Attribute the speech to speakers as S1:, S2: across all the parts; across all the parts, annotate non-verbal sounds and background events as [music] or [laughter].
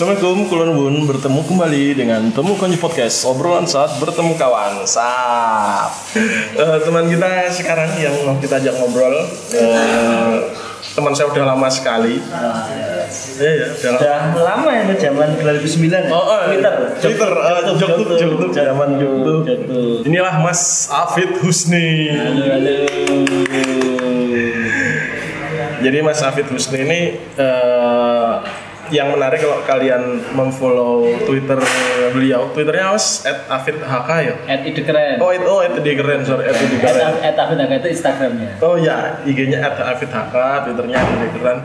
S1: Assalamualaikum, kulon bun bertemu kembali dengan Temu Konji Podcast obrolan saat bertemu kawan. Sap. Eh, teman kita sekarang yang mau kita ajak ngobrol, eh, teman saya udah lama sekali. Iya ya, udah lama.
S2: Udah lama ya zaman 2009 ya?
S1: Oh, oh,
S2: Twitter.
S1: Twitter, eh, YouTube, zaman. YouTube. Inilah Mas Afid Husni.
S2: Halo, halo.
S1: Jadi Mas Afid Husni ini eh, yang menarik kalau kalian memfollow Twitter beliau, Twitternya mas at Afid HK ya.
S2: At keren.
S1: Oh itu oh itu di keren sorry itu
S2: At,
S1: keren.
S2: at Afid Aga itu Instagramnya.
S1: Oh ya IG-nya at Afid HK, Twitternya di keren.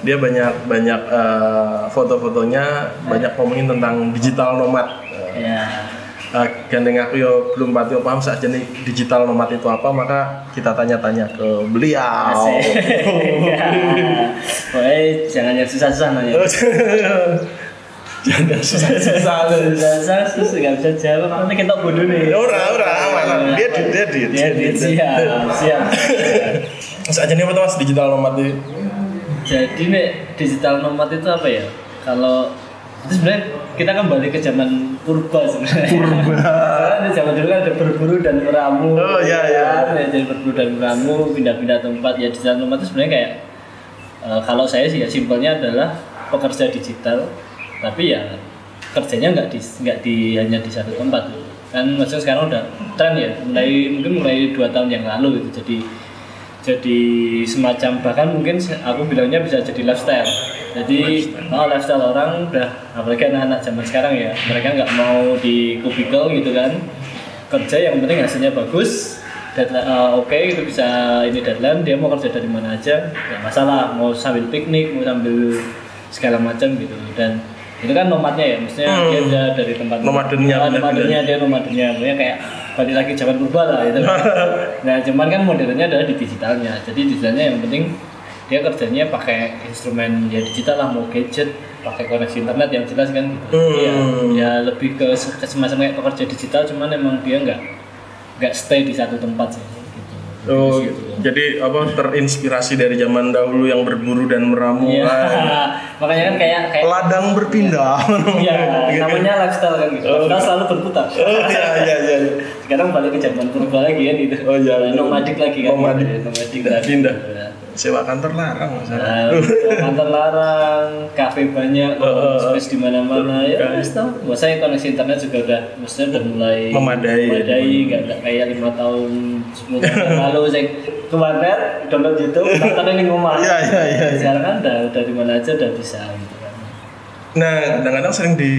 S1: Dia banyak banyak eh, foto-fotonya banyak ngomongin tentang digital nomad. Eh,
S2: Ya.
S1: Eh, gandeng aku yo belum pati paham saja nih digital nomad itu apa maka kita tanya-tanya ke beliau.
S2: Asik. [laughs] Pokoknya jangan yang susah-susah nanya. [laughs]
S1: Jangan susah-susah.
S2: Susah-susah susah nggak bisa jawab. Nanti kita bodoh nih.
S1: Ora, ora, aman. Dia di- dia di-
S2: Dia di- siap, siap.
S1: Saja nih apa tuh mas digital nomad itu?
S2: Jadi nih digital nomad itu apa ya? Kalau itu sebenarnya kita kembali ke zaman purba sebenarnya. Purba. di zaman dulu kan ada berburu dan meramu.
S1: Oh, iya, iya.
S2: Kan, ya, jadi berburu dan meramu, pindah-pindah tempat. Ya digital nomad itu sebenarnya kayak eh, kalau saya sih ya simpelnya adalah pekerja digital, tapi ya kerjanya nggak di nggak di hanya di satu tempat. Kan maksudnya sekarang udah tren ya, mulai mungkin mulai dua tahun yang lalu gitu. Jadi jadi semacam bahkan mungkin aku bilangnya bisa jadi lifestyle. Jadi oh, lifestyle orang udah apalagi anak-anak zaman sekarang ya mereka nggak mau di kubikel gitu kan. Kerja yang penting hasilnya bagus deadline eh, oke itu bisa ini deadline dia mau kerja dari mana aja nggak masalah mau sambil piknik mau sambil segala macam gitu. Dan itu kan nomadnya ya maksudnya
S1: Hmm.
S2: dia dari tempat
S1: Nomadennya,
S2: nomadennya dia nomadennya. Kayak balik lagi zaman purba lah itu [laughs] nah cuman kan modernnya adalah di digitalnya jadi digitalnya yang penting dia kerjanya pakai instrumen ya digital lah mau gadget pakai koneksi internet yang jelas kan
S1: Hmm.
S2: ya, ya lebih ke, ke semacam kayak pekerja digital cuman emang dia nggak nggak stay di satu tempat sih.
S1: Oh,
S2: Di situ.
S1: jadi apa terinspirasi dari zaman dahulu yang berburu dan meramu.
S2: Iya.
S1: kan? [laughs]
S2: makanya kan kayak kayak
S1: Ladang berpindah.
S2: Iya, [laughs] namanya lifestyle kan gitu. Lifestyle selalu berputar.
S1: Oh iya iya iya.
S2: Sekarang balik ke zaman purba lagi kan gitu.
S1: Oh, iya, iya.
S2: Nomadik lagi kan.
S1: Nomadik.
S2: gitu. Nomadik
S1: Pindah,
S2: lagi.
S1: pindah.
S2: Ya.
S1: Sewa kantor larang Mas.
S2: Nah, kantor larang, kafe banyak,
S1: Heeh.
S2: space di mana-mana. Ya,
S1: Kan.
S2: wes tau. Saya koneksi internet juga udah, maksudnya udah mulai
S1: Memadai.
S2: memadai, nggak nggak kayak lima tahun, sepuluh tahun lalu saya ke warnet, download YouTube, nonton di rumah.
S1: Iya, iya, iya, iya.
S2: Sekarang kan udah, udah di mana aja udah bisa gitu kan.
S1: Nah, kadang-kadang sering di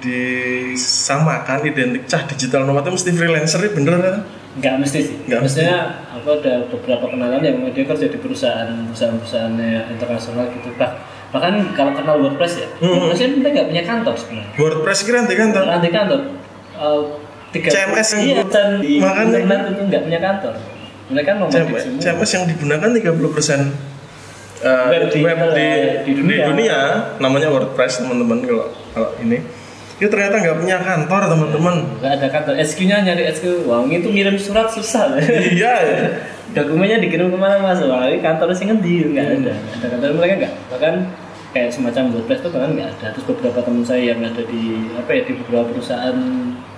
S1: disamakan identik cah digital nomad itu mesti freelancer ya bener kan?
S2: Nggak mesti sih.
S1: Nggak mesti.
S2: Maksudnya aku ada beberapa kenalan yang dia kerja di perusahaan perusahaan-perusahaan internasional gitu. Bah, bahkan kalau kenal WordPress ya,
S1: Hmm.
S2: WordPress kan mereka nggak punya kantor sebenarnya.
S1: WordPress kira nanti kantor.
S2: Nanti kantor. Uh, tiga
S1: CMS yang
S2: iya, dan di internet itu nggak punya kantor. Mereka
S1: CMS,
S2: semua.
S1: CMS yang digunakan 30% uh,
S2: Web di-
S1: web di,
S2: di dunia.
S1: dunia namanya WordPress teman-teman kalau kalau ini itu ternyata nggak punya kantor teman-teman.
S2: Nggak ada kantor. SQ-nya nyari SQ. Wah, itu ngirim surat susah.
S1: iya. Ya. [laughs]
S2: dokumennya dikirim ke mana mas? Wah ini kantornya sih ngendi. Nggak ada. Nggak ada kantor mereka nggak? Bahkan kayak semacam WordPress tuh bahkan nggak ada. Terus beberapa teman saya yang ada di apa ya di beberapa perusahaan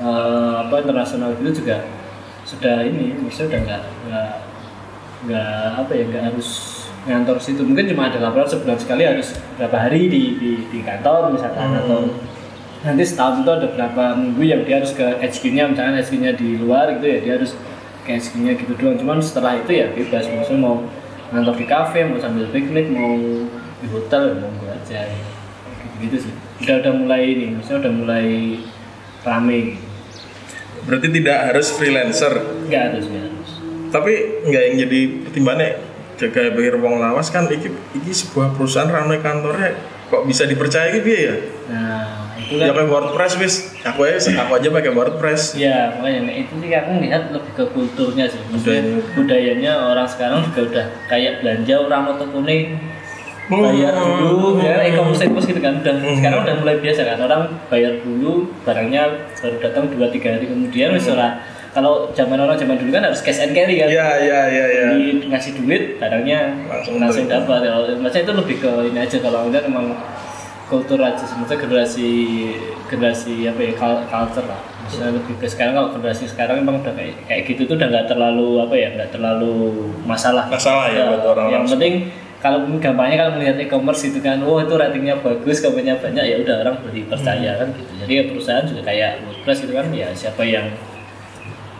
S2: eh, apa internasional gitu juga sudah ini maksudnya udah nggak nggak nggak apa ya nggak harus ngantor situ. Mungkin cuma ada laporan sebulan sekali harus berapa hari di di, di kantor misalkan atau nanti setahun itu ada berapa minggu yang dia harus ke HQ-nya misalnya HQ-nya di luar gitu ya dia harus ke HQ-nya gitu doang. Cuman setelah itu ya bebas maksudnya mau ngantor di kafe mau sambil piknik mau di hotel ya mau gue aja. Gitu gitu sih. Udah udah mulai ini maksudnya udah mulai rame. Gitu.
S1: berarti tidak harus freelancer?
S2: Nggak harus nggak harus.
S1: Tapi nggak yang jadi pertimbangannya jaga bayar uang lawas kan iki iki sebuah perusahaan ramai kantornya kok bisa dipercaya gitu ya?
S2: Nah itu
S1: ya kayak WordPress wis aku aja aku aja pakai WordPress.
S2: Ya, makanya nah, itu sih aku ngelihat lebih ke kulturnya sih. Maksudnya budayanya orang sekarang juga udah kayak belanja orang mau kuning bayar dulu ya e-commerce e-commerce gitu kan. Udah sekarang udah mulai biasa kan orang bayar dulu barangnya baru datang dua tiga hari kemudian wis ora. Kalau zaman orang zaman dulu kan harus cash and carry kan.
S1: Ya ya ya ya
S2: ngasih duit barangnya
S1: Langsung
S2: langsung, dapat. Ya maksudnya itu lebih ke ini aja kalau udah emang kultur aja sebenarnya generasi generasi apa ya cul- culture lah. Misalnya lebih ke sekarang kalau generasi sekarang memang udah kayak kayak gitu tuh udah nggak terlalu apa ya nggak terlalu masalah.
S1: Masalah ya buat orang
S2: yang
S1: langsung.
S2: penting kalau gampangnya kalau melihat e-commerce itu kan wah itu ratingnya bagus komennya banyak ya udah orang beli percaya kan gitu. Jadi ya perusahaan juga kayak WordPress itu kan ya siapa yang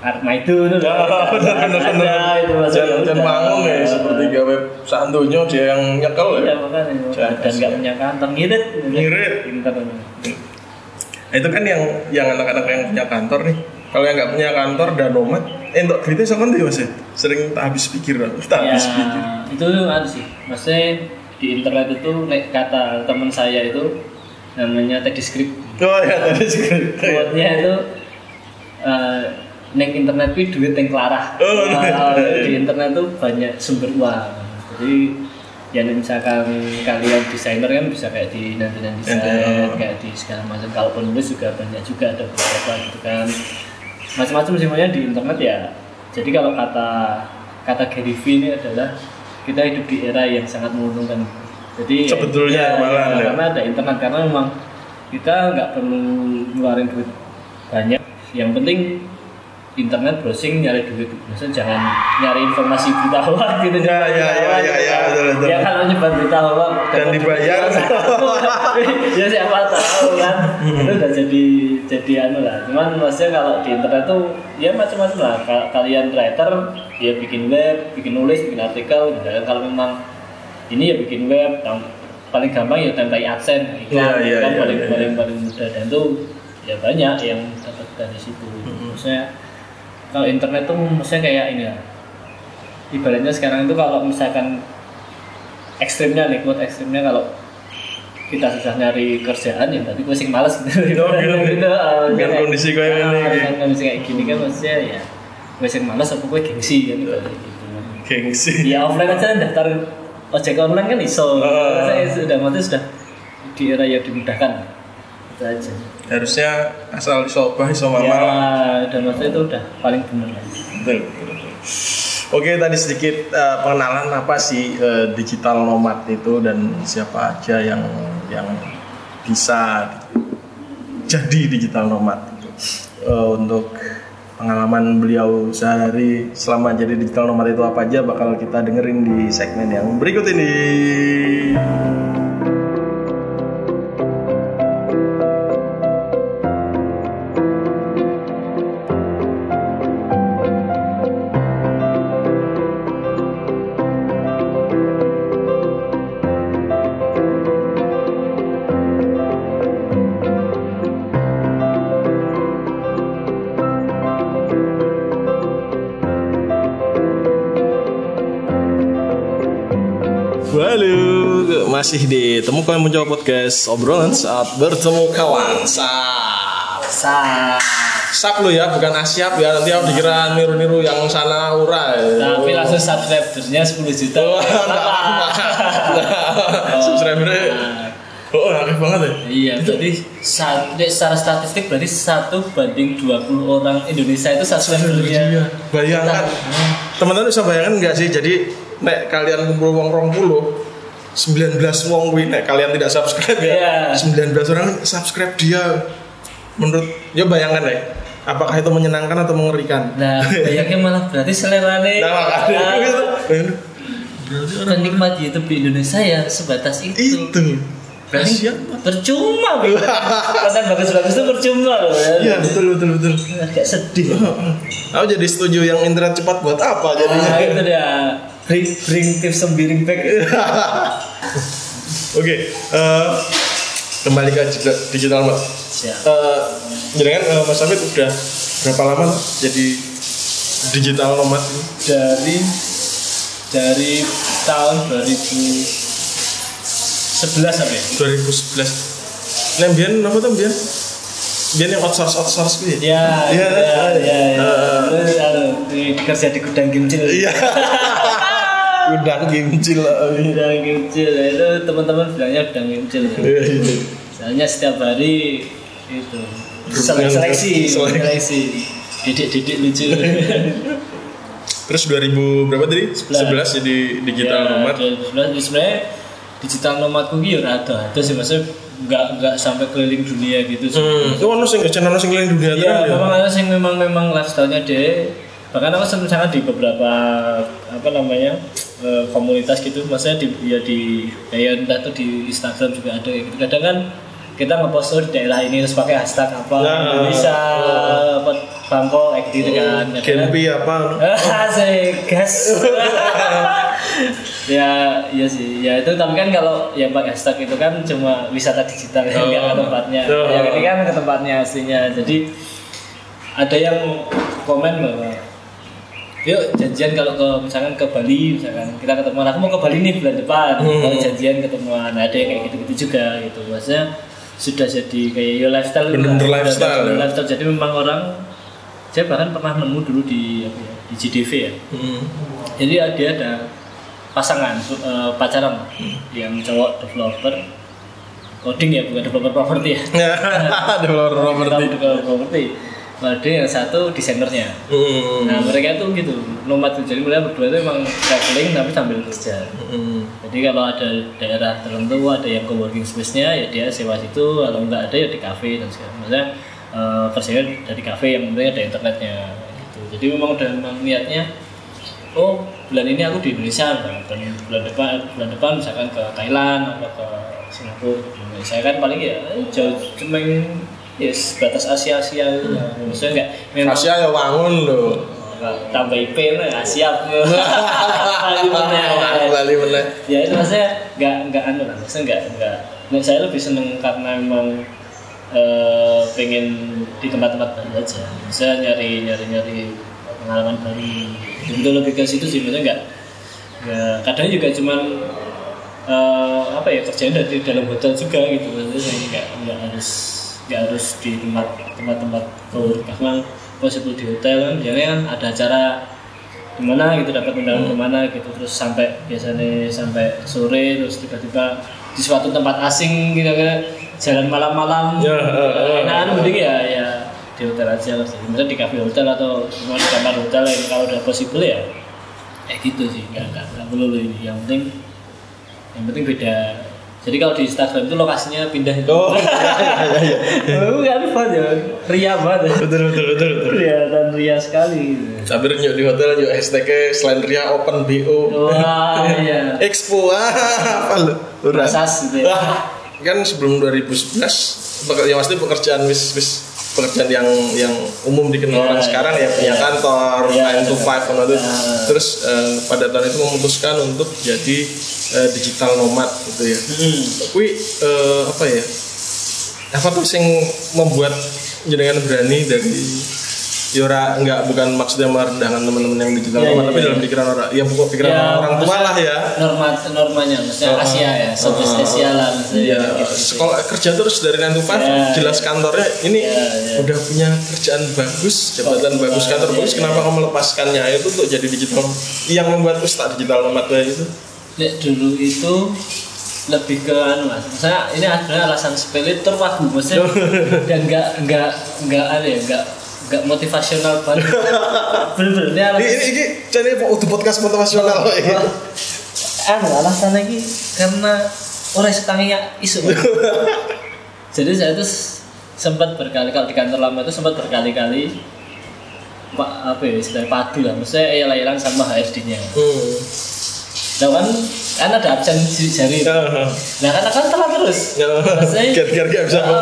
S2: Arma itu itu loh.
S1: bener bener bener
S2: Ada, itu
S1: dan, mangun ya seperti gawe santunya dia yang nyekel
S2: Iya
S1: ya
S2: makanya.
S1: Jangan
S2: dan nggak punya kantor ngirit.
S1: Ngirit. Nah, itu kan yang yang anak-anak yang punya kantor nih. Kalau yang nggak punya kantor dan nomad eh untuk duitnya sama dia mas ya? Sering tak habis pikir tak
S2: ya
S1: habis pikir.
S2: itu ada sih. Maksudnya di internet itu kata teman saya itu namanya tadi script.
S1: Oh ya tadi script.
S2: Quote-nya itu eh, neng internet itu duit yang kelarah
S1: Oh,
S2: Nah,
S1: iya.
S2: di internet tuh banyak sumber uang. Jadi ya misalkan kalian desainer kan bisa kayak di nanti nanti desain
S1: oh.
S2: kayak di segala macam. Kalau penulis juga banyak juga ada beberapa gitu kan. Macam-macam semuanya di internet ya. Jadi kalau kata kata Gary Vee ini adalah kita hidup di era yang sangat menguntungkan. Jadi
S1: Sebetulnya malahan ya.
S2: karena ada internet karena memang kita nggak perlu ngeluarin duit banyak. Yang penting internet browsing nyari duit. Maksudnya jangan nyari informasi berita hoax [laughs] gitu
S1: Ya, ya, ya,
S2: hoax
S1: ya,
S2: gitu
S1: ya, betul, betul.
S2: ya kalau nyebar berita hoax
S1: Dan dibayar. [laughs]
S2: ya siapa tahu kan. Itu udah jadi jadi anu lah. Cuman maksudnya kalau di internet tuh ya macam-macam lah. Ka- kalian writer ya bikin web bikin nulis bikin artikel gitu. Kan kalau memang ini ya bikin web tam- paling gampang ya template adsense.
S1: Iya,
S2: iklan
S1: iya,
S2: kan paling
S1: iya,
S2: paling
S1: iya.
S2: paling mudah. Dan tuh ya banyak yang dapat dari situ maksudnya kalau internet tuh maksudnya kayak ini lah ibaratnya sekarang itu kalau misalkan ekstrimnya nih quote ekstrimnya kalau kita susah nyari kerjaan ya berarti gue sing males [laughs] gitu
S1: gitu.
S2: gitu ah,
S1: Dengan
S2: kayak-
S1: kondisi kayak
S2: ah,
S1: gini, gitu.
S2: dengan kondisi kayak gini kan maksudnya ya gue sing males apa gue gengsi kan gitu
S1: gengsi
S2: ya offline aja daftar ojek online kan iso
S1: Ah.
S2: saya sudah mati sudah di era yang dimudahkan itu aja
S1: harusnya asal disobah iso
S2: ya udah maksudnya itu udah paling bener lah
S1: Betul, betul, betul. Oke tadi sedikit eh, pengenalan apa sih eh, digital nomad itu dan siapa aja yang yang bisa jadi digital nomad gitu. Eh, untuk pengalaman beliau sehari selama jadi digital nomad itu apa aja bakal kita dengerin di segmen yang berikut ini. Masih di Temukan Mencoba Podcast obrolan saat bertemu kawan. Sap.
S2: sa
S1: Sap lu ya, bukan asyap ya. Nanti aku dikira niru-niru yang sana ura. ya.
S2: tapi langsung subscribernya 10 juta
S1: Oh, apa-apa. Subscribernya Oh, aktif banget ya.
S2: Iya, berarti sa- dek, secara statistik berarti satu banding 20 orang Indonesia itu subscribernya.
S1: Iya, bayangkan. Teman-teman bisa bayangkan nggak sih? Jadi nek kalian kumpul wong rong puluh 19 wong kuwi nek kalian tidak subscribe ya.
S2: Iya.
S1: 19 orang subscribe dia. Menurut ya bayangkan deh. Apakah itu menyenangkan atau mengerikan?
S2: Nah, [laughs] bayangnya malah berarti selera nih.
S1: Nah, makanya gitu.
S2: Berarti penikmat YouTube di Indonesia ya sebatas itu.
S1: Itu. Kasihan.
S2: Percuma, Bi. [laughs] konten bagus-bagus itu percuma loh.
S1: Iya, betul betul betul.
S2: Agak sedih. [laughs]
S1: Aku jadi setuju yang internet cepat buat apa jadinya?
S2: Nah, itu dia. Bring, bring tips sembiring back. [laughs]
S1: Oke, eh, kembali ke digital, digital mas. Eh, jadi kan eh, Mas Afid udah berapa lama jadi digital nomad ini?
S2: Dari dari tahun 2011 sampai
S1: 2011. Nah, biar apa tuh biar? Biar yang outsource outsource gitu.
S2: Ya,
S1: Iya,
S2: ya, ya, ya.
S1: Heeh.
S2: Terus, anu, di- kerja di gudang gimcil.
S1: Iya. [laughs] Udang gimcil.
S2: Gudang gimcil itu teman-teman bilangnya gudang gimcil.
S1: Iya, iya.
S2: Soalnya setiap hari itu seleksi,
S1: seleksi.
S2: Didik-didik lucu.
S1: Terus 2000 berapa tadi? 11 jadi digital
S2: Ya,
S1: nomad.
S2: 2011 sebenarnya digital nomadku ki ya ada ada sih maksudnya nggak nggak sampai keliling dunia gitu sih
S1: Hmm, itu ono sing channel sing keliling dunia
S2: Iya,
S1: ya.
S2: memang ada yang memang memang lifestyle-nya dia. Bahkan aku sen- sangat di beberapa apa namanya eh, komunitas gitu, maksudnya di ya di kayak entah itu di Instagram juga ada gitu. Kadang kan kita ngepost oh, di daerah ini terus pakai hashtag apa
S1: Nah.
S2: Indonesia apa Bangkok kayak gitu kan.
S1: Genpi apa? [laughs]
S2: Asik, gas. [laughs] ya, iya sih. Ya itu tapi kan kalau yang pakai hashtag itu kan cuma wisata digital ya,
S1: Oh.
S2: nggak ke tempatnya.
S1: Oh.
S2: Yang ini kan ke tempatnya aslinya. Jadi ada yang komen bahwa yuk janjian kalau ke misalkan ke Bali misalkan kita ketemuan aku mau ke Bali nih bulan depan
S1: Hmm.
S2: Kalau janjian ketemuan ada yang kayak gitu-gitu juga gitu maksudnya sudah jadi kayak yo lifestyle
S1: Bener-bener
S2: lah.
S1: lifestyle, ya.
S2: lifestyle jadi memang orang saya bahkan pernah nemu dulu di apa ya, di GDV ya
S1: Hmm.
S2: jadi dia ada pasangan eh, pacaran yang cowok developer coding ya bukan developer properti ya [laughs]
S1: Developer properti.
S2: developer properti Waduh yang satu desainernya.
S1: Hmm.
S2: nah mereka itu gitu nomad jadi mereka berdua itu emang traveling tapi sambil kerja
S1: Hmm.
S2: jadi kalau ada daerah tertentu ada yang co-working space-nya ya dia sewa situ. Kalau nggak ada ya di cafe dan segala maksudnya eh, kerjanya dari cafe yang penting ada internetnya. Gitu. Jadi memang udah memang niatnya oh bulan ini aku di Indonesia dan bulan depan bulan depan misalkan ke Thailand atau ke Singapura saya kan paling ya eh, jauh cuma yes batas Asia Asia gitu lah. maksudnya nggak memang
S1: Asia ya wangun loh.
S2: tambah IP lah nggak siap [laughs] Bali meneh.
S1: Bali meneh.
S2: ya itu maksudnya nggak nggak anu lah maksudnya nggak nggak saya lebih seneng karena memang eh, pengen di tempat-tempat baru aja saya nyari nyari nyari pengalaman baru itu lebih ke situ sih maksudnya nggak nggak kadang juga cuman eh, apa ya kerjanya dari dalam hotel juga gitu maksudnya saya nggak nggak harus nggak harus di tempat tempat-tempat karena possible di hotel. Kan biasanya kan ada acara di mana gitu dapat undangan ke mana gitu. Terus sampai biasanya sampai sore terus tiba-tiba di suatu tempat asing gitu kan jalan malam-malam.
S1: Ya, eh, eh.
S2: nah anu mending ya ya di hotel aja lah sih. Misalnya di cafe hotel atau cuma di kamar hotel yang kalau udah possible ya kayak gitu sih. Nggak nggak perlu ini. Yang penting yang penting beda jadi kalau di Instagram itu lokasinya pindah itu
S1: Oh, iya iya iya.
S2: oh kan ya ria banget.
S1: Betul betul betul betul.
S2: kelihatan ria sekali
S1: Tapi nyuk di hotel nyuk hashtagnya selain Ria Open BO.
S2: wah [laughs] iya
S1: Expo ah, [laughs] apa lu?
S2: Masas gitu ya.
S1: Wah, [laughs] kan sebelum 2011 peker- ya pasti pekerjaan wis wis pekerjaan yang yang umum dikenal
S2: Ya,
S1: orang sekarang ya punya
S2: ya.
S1: kantor
S2: Ya,
S1: 9 to 5 kan itu. Terus eh, pada tahun itu memutuskan untuk jadi eh, digital nomad gitu ya
S2: Hmm.
S1: tapi eh, apa ya apa tuh yang membuat jenengan berani dari Yora enggak bukan maksudnya merendahkan teman-teman yang digital
S2: Ya,
S1: nomad
S2: ya,
S1: tapi
S2: ya.
S1: dalam pikiran orang ya pokok pikiran
S2: Ya,
S1: orang tua lah ya
S2: norma normanya maksudnya
S1: Oh,
S2: Asia ya Southeast
S1: oh,
S2: Asia lah
S1: Iya,
S2: gitu.
S1: sekolah kerja terus dari 9 to 5
S2: Ya,
S1: jelas kantornya ini
S2: Ya, ya.
S1: udah punya kerjaan bagus, jabatan
S2: Oh,
S1: bagus, kantor
S2: ya,
S1: bagus,
S2: ya.
S1: kenapa kamu melepaskannya itu untuk jadi digital yang membuat ustaz digital nomad kayak itu?
S2: Nek dulu itu lebih ke anu mas, saya ini sebenarnya alasan sepele terwagu maksudnya [laughs] dan nggak nggak nggak ada ya nggak nggak motivasional banget. [laughs] Bener-bener ini
S1: Ini
S2: alasan
S1: ini, ini jadi podcast motivasional. Kok ini.
S2: anu alasannya ini karena orang setanginya isu. [laughs] Jadi saya tuh sempat berkali-kali di kantor lama itu sempat berkali-kali pak apa ya istilah padu lah. Maksudnya elang-elang sama HRD-nya
S1: Hmm.
S2: Nah kan kan ada absen di jari
S1: Ya,
S2: Nah kan akan telat terus.
S1: ya.
S2: Maksudnya-
S1: Biar-biar gak bisa gitu.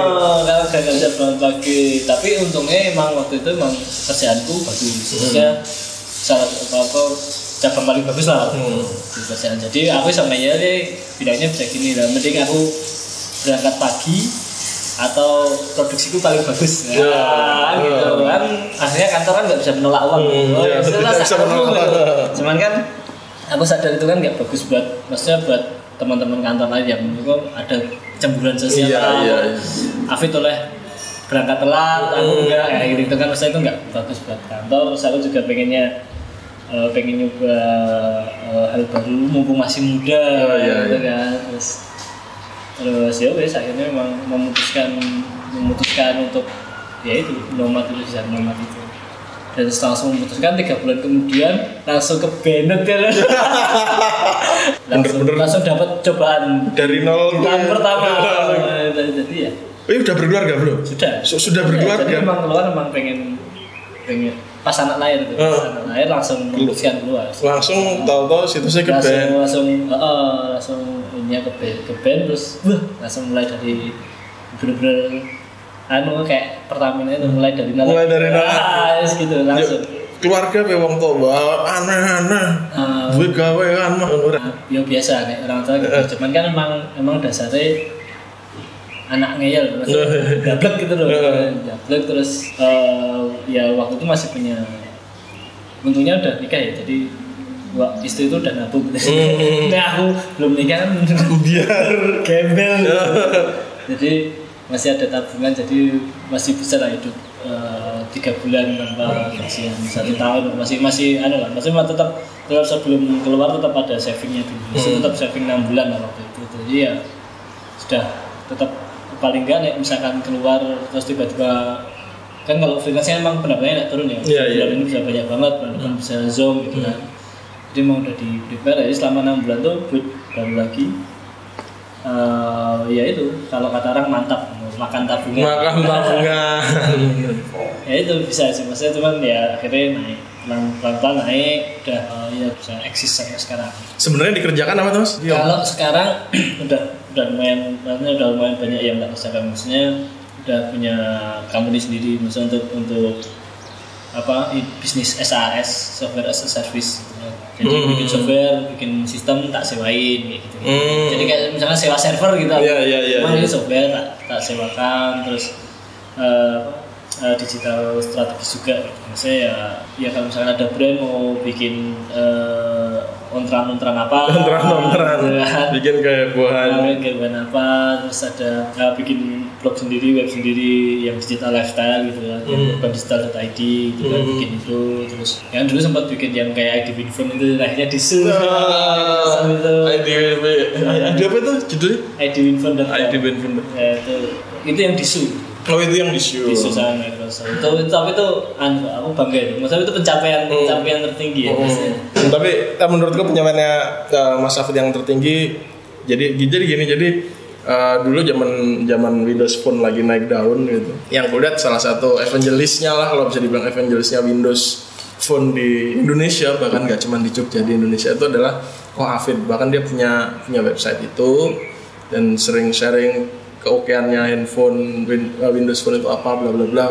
S2: Oh, kalau gak bisa bangun pagi. Tapi untungnya emang waktu itu emang kerjaanku bagus. Maksudnya salah apa apa cabang paling bagus lah
S1: Hmm.
S2: di kerjaan. Jadi aku sama ya deh bidangnya bisa gini lah. Mending aku berangkat pagi atau produksiku paling bagus.
S1: Ya.
S2: Nah, gitu kan. Akhirnya kantor kan nggak bisa menolak uang.
S1: Hmm,
S2: oh,
S1: ya,
S2: ya,
S1: bisa menolak uang.
S2: Cuman kan aku sadar itu kan nggak bagus buat maksudnya buat teman-teman kantor lain yang menurutku ada cemburuan sosial
S1: Iya, iya, iya.
S2: Afid oleh berangkat telat aku
S1: Hmm.
S2: enggak kayak gitu itu kan maksudnya itu nggak bagus buat kantor terus aku juga pengennya eh, pengen nyoba eh, hal baru mumpung masih muda
S1: Oh, iya,
S2: gitu
S1: iya.
S2: kan terus terus ya wes akhirnya memang memutuskan memutuskan untuk ya itu nomad itu bisa nomad itu dan langsung memutuskan tiga bulan kemudian langsung ke Bennett ya [laughs] langsung langsung dapat cobaan
S1: dari nol
S2: tahun
S1: tuh.
S2: pertama [laughs] jadi ya
S1: Eh, udah berkeluarga belum?
S2: sudah
S1: Su- sudah
S2: Ya,
S1: berkeluarga?
S2: jadi emang keluar emang pengen pengen pas anak lahir tuh
S1: Eh.
S2: pas anak lahir langsung memutuskan keluar
S1: Langsung tahu-tahu situsnya ke
S2: langsung
S1: band.
S2: langsung uh, langsung ini ke band ke band terus wah, langsung mulai dari bener-bener anu kayak Pertamina itu mulai dari nol.
S1: Mulai dari nol.
S2: ah, yes, gitu langsung.
S1: Keluarga pe wong tua wah, aneh-aneh.
S2: Ah.
S1: Gue gawean mah ora.
S2: ya biasa nih orang tua gitu. Cuman kan emang emang dasarnya anak ngeyel maksudnya gablek gitu loh. Gablek terus eh, ya waktu itu masih punya untungnya udah nikah ya jadi wah, istri itu udah nabung. [laughs] Gitu. nah aku belum nikah kan
S1: Biar.
S2: gembel. [laughs] Jadi masih ada tabungan jadi masih bisa lah hidup eh, tiga bulan tanpa gajian satu tahun. Masih masih anu lah masih tetap tetap sebelum keluar tetap ada savingnya dulu. Masih tetap saving enam bulan lah waktu itu. Jadi ya sudah tetap paling enggak nih misalkan keluar terus tiba-tiba kan kalau freelance emang pendapatannya naik turun ya.
S1: Iya, iya.
S2: bulan ini bisa banyak banget bulan depan bisa zoom gitu kan. Jadi mau udah di prepare. Jadi selama enam bulan tuh buat baru lagi eh, ya itu kalau kata orang mantap makan tabungan
S1: makan tabungan. [laughs]
S2: ya itu bisa sih maksudnya cuman ya akhirnya naik pelan pelan naik udah eh, ya bisa eksis sampai sekarang
S1: Sebenarnya dikerjakan apa Mas?
S2: kalau sekarang [clears throat] udah udah lumayan maksudnya udah lumayan banyak yang nggak kerjakan maksudnya udah punya company sendiri maksudnya untuk untuk apa bisnis SAS software as a service. Jadi
S1: Hmm.
S2: bikin software bikin sistem tak sewain kayak gitu,
S1: Hmm.
S2: jadi kayak misalnya sewa server gitu
S1: Iya, iya, iya,
S2: Emang
S1: iya.
S2: software tak, tak sewakan terus apa, eh, digital strategis juga gitu. maksudnya ya ya kalau misalnya ada brand mau bikin eh, ontran-ontran apa
S1: Ontran-ontran.
S2: gitu kan.
S1: Bikin kehebohan.
S2: Nah, kayak apa terus ada ya, bikin blog sendiri web sendiri yang digital lifestyle gitu kan yang urban digital.id gitu kan bikin itu terus yang dulu sempat bikin yang kayak ID Winfront itu akhirnya disu
S1: Ah,
S2: itu
S1: ID ID apa itu? Judulnya?
S2: ID Winfront
S1: ID Winfront.
S2: ya, itu itu yang disu
S1: Oh itu yang di show.
S2: disu sama Microsoft. Itu, itu tapi itu? Anu, aku bangga itu. Maksudnya itu pencapaian pencapaian tertinggi ya maksudnya.
S1: Hmm, Tapi eh, menurutku pencapaiannya eh, Mas Hafid yang tertinggi jadi jadi gini jadi eh, dulu zaman zaman Windows Phone lagi naik daun gitu. Yang gue lihat salah satu evangelisnya lah kalau bisa dibilang evangelisnya Windows Phone di Indonesia bahkan nggak cuma di Jogja di Indonesia. Itu adalah Ko Hafid. Bahkan dia punya punya website itu dan sering sharing keokeannya handphone eh, Windows Phone itu apa bla bla bla.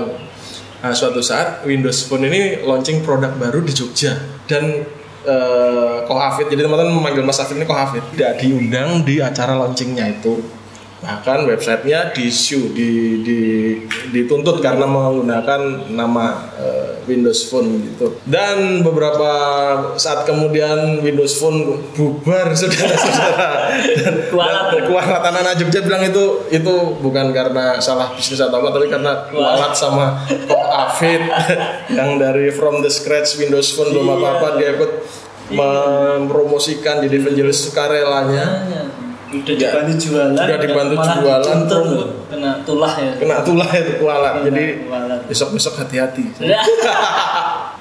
S1: Nah, suatu saat Windows Phone ini launching produk baru di Jogja. Dan eh Ko Hafid, jadi teman-teman memanggil Mas Hafid ini Ko Hafid. Tidak diundang di acara launchingnya itu bahkan websitenya di di, di dituntut karena menggunakan nama eh, Windows Phone gitu. Dan beberapa saat kemudian Windows Phone bubar [laughs] saudara-saudara. Dan dan anak-anak Jogja bilang itu itu bukan karena salah bisnis atau apa tapi karena kualat. sama Kok Afid [laughs] yang dari from the scratch Windows Phone belum apa-apa dia ikut mempromosikan jadi evangelis sukarelanya
S2: udah
S1: Ya.
S2: dibantu jualan
S1: Udah dibantu
S2: malah
S1: jualan,
S2: loh, kena tulah ya.
S1: Kena tulah itu kualat
S2: Kena
S1: jadi
S2: kualat.
S1: besok-besok hati-hati. [laughs]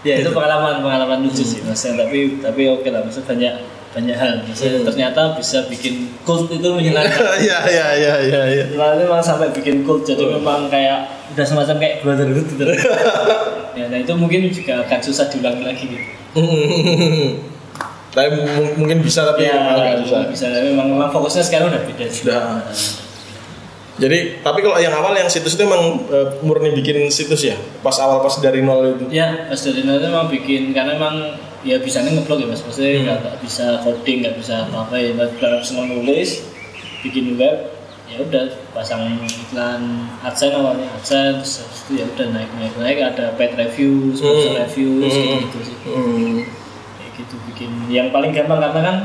S2: Ya itu pengalaman pengalaman lucu sih maksudnya tapi tapi oke lah maksudnya banyak banyak hal maksudnya ternyata bisa bikin cult itu menyenangkan [laughs]
S1: ya ya ya ya ya
S2: Lalu memang sampai bikin cult jadi memang kayak udah semacam kayak brotherhood gitu. [laughs] Ya nah itu mungkin juga akan susah diulangi lagi gitu
S1: tapi mung- mungkin bisa tapi
S2: ya
S1: agak susah
S2: bisa memang memang fokusnya sekarang udah beda sih
S1: Sudah. Jadi, tapi kalau yang awal yang situs itu emang eh, murni bikin situs ya? Pas awal pas dari nol itu.
S2: Ya, pas dari nol itu memang bikin karena memang ya bisa ngeblog ya mas, maksudnya nggak nggak bisa coding, nggak bisa apa-apa ya, nggak nggak senang nulis, bikin web, ya udah pasang iklan adsense awalnya adsense, terus itu ya udah naik naik naik ada paid review, sponsor review, gitu gitu sih,
S1: Hmm.
S2: Gitu bikin. Yang paling gampang karena kan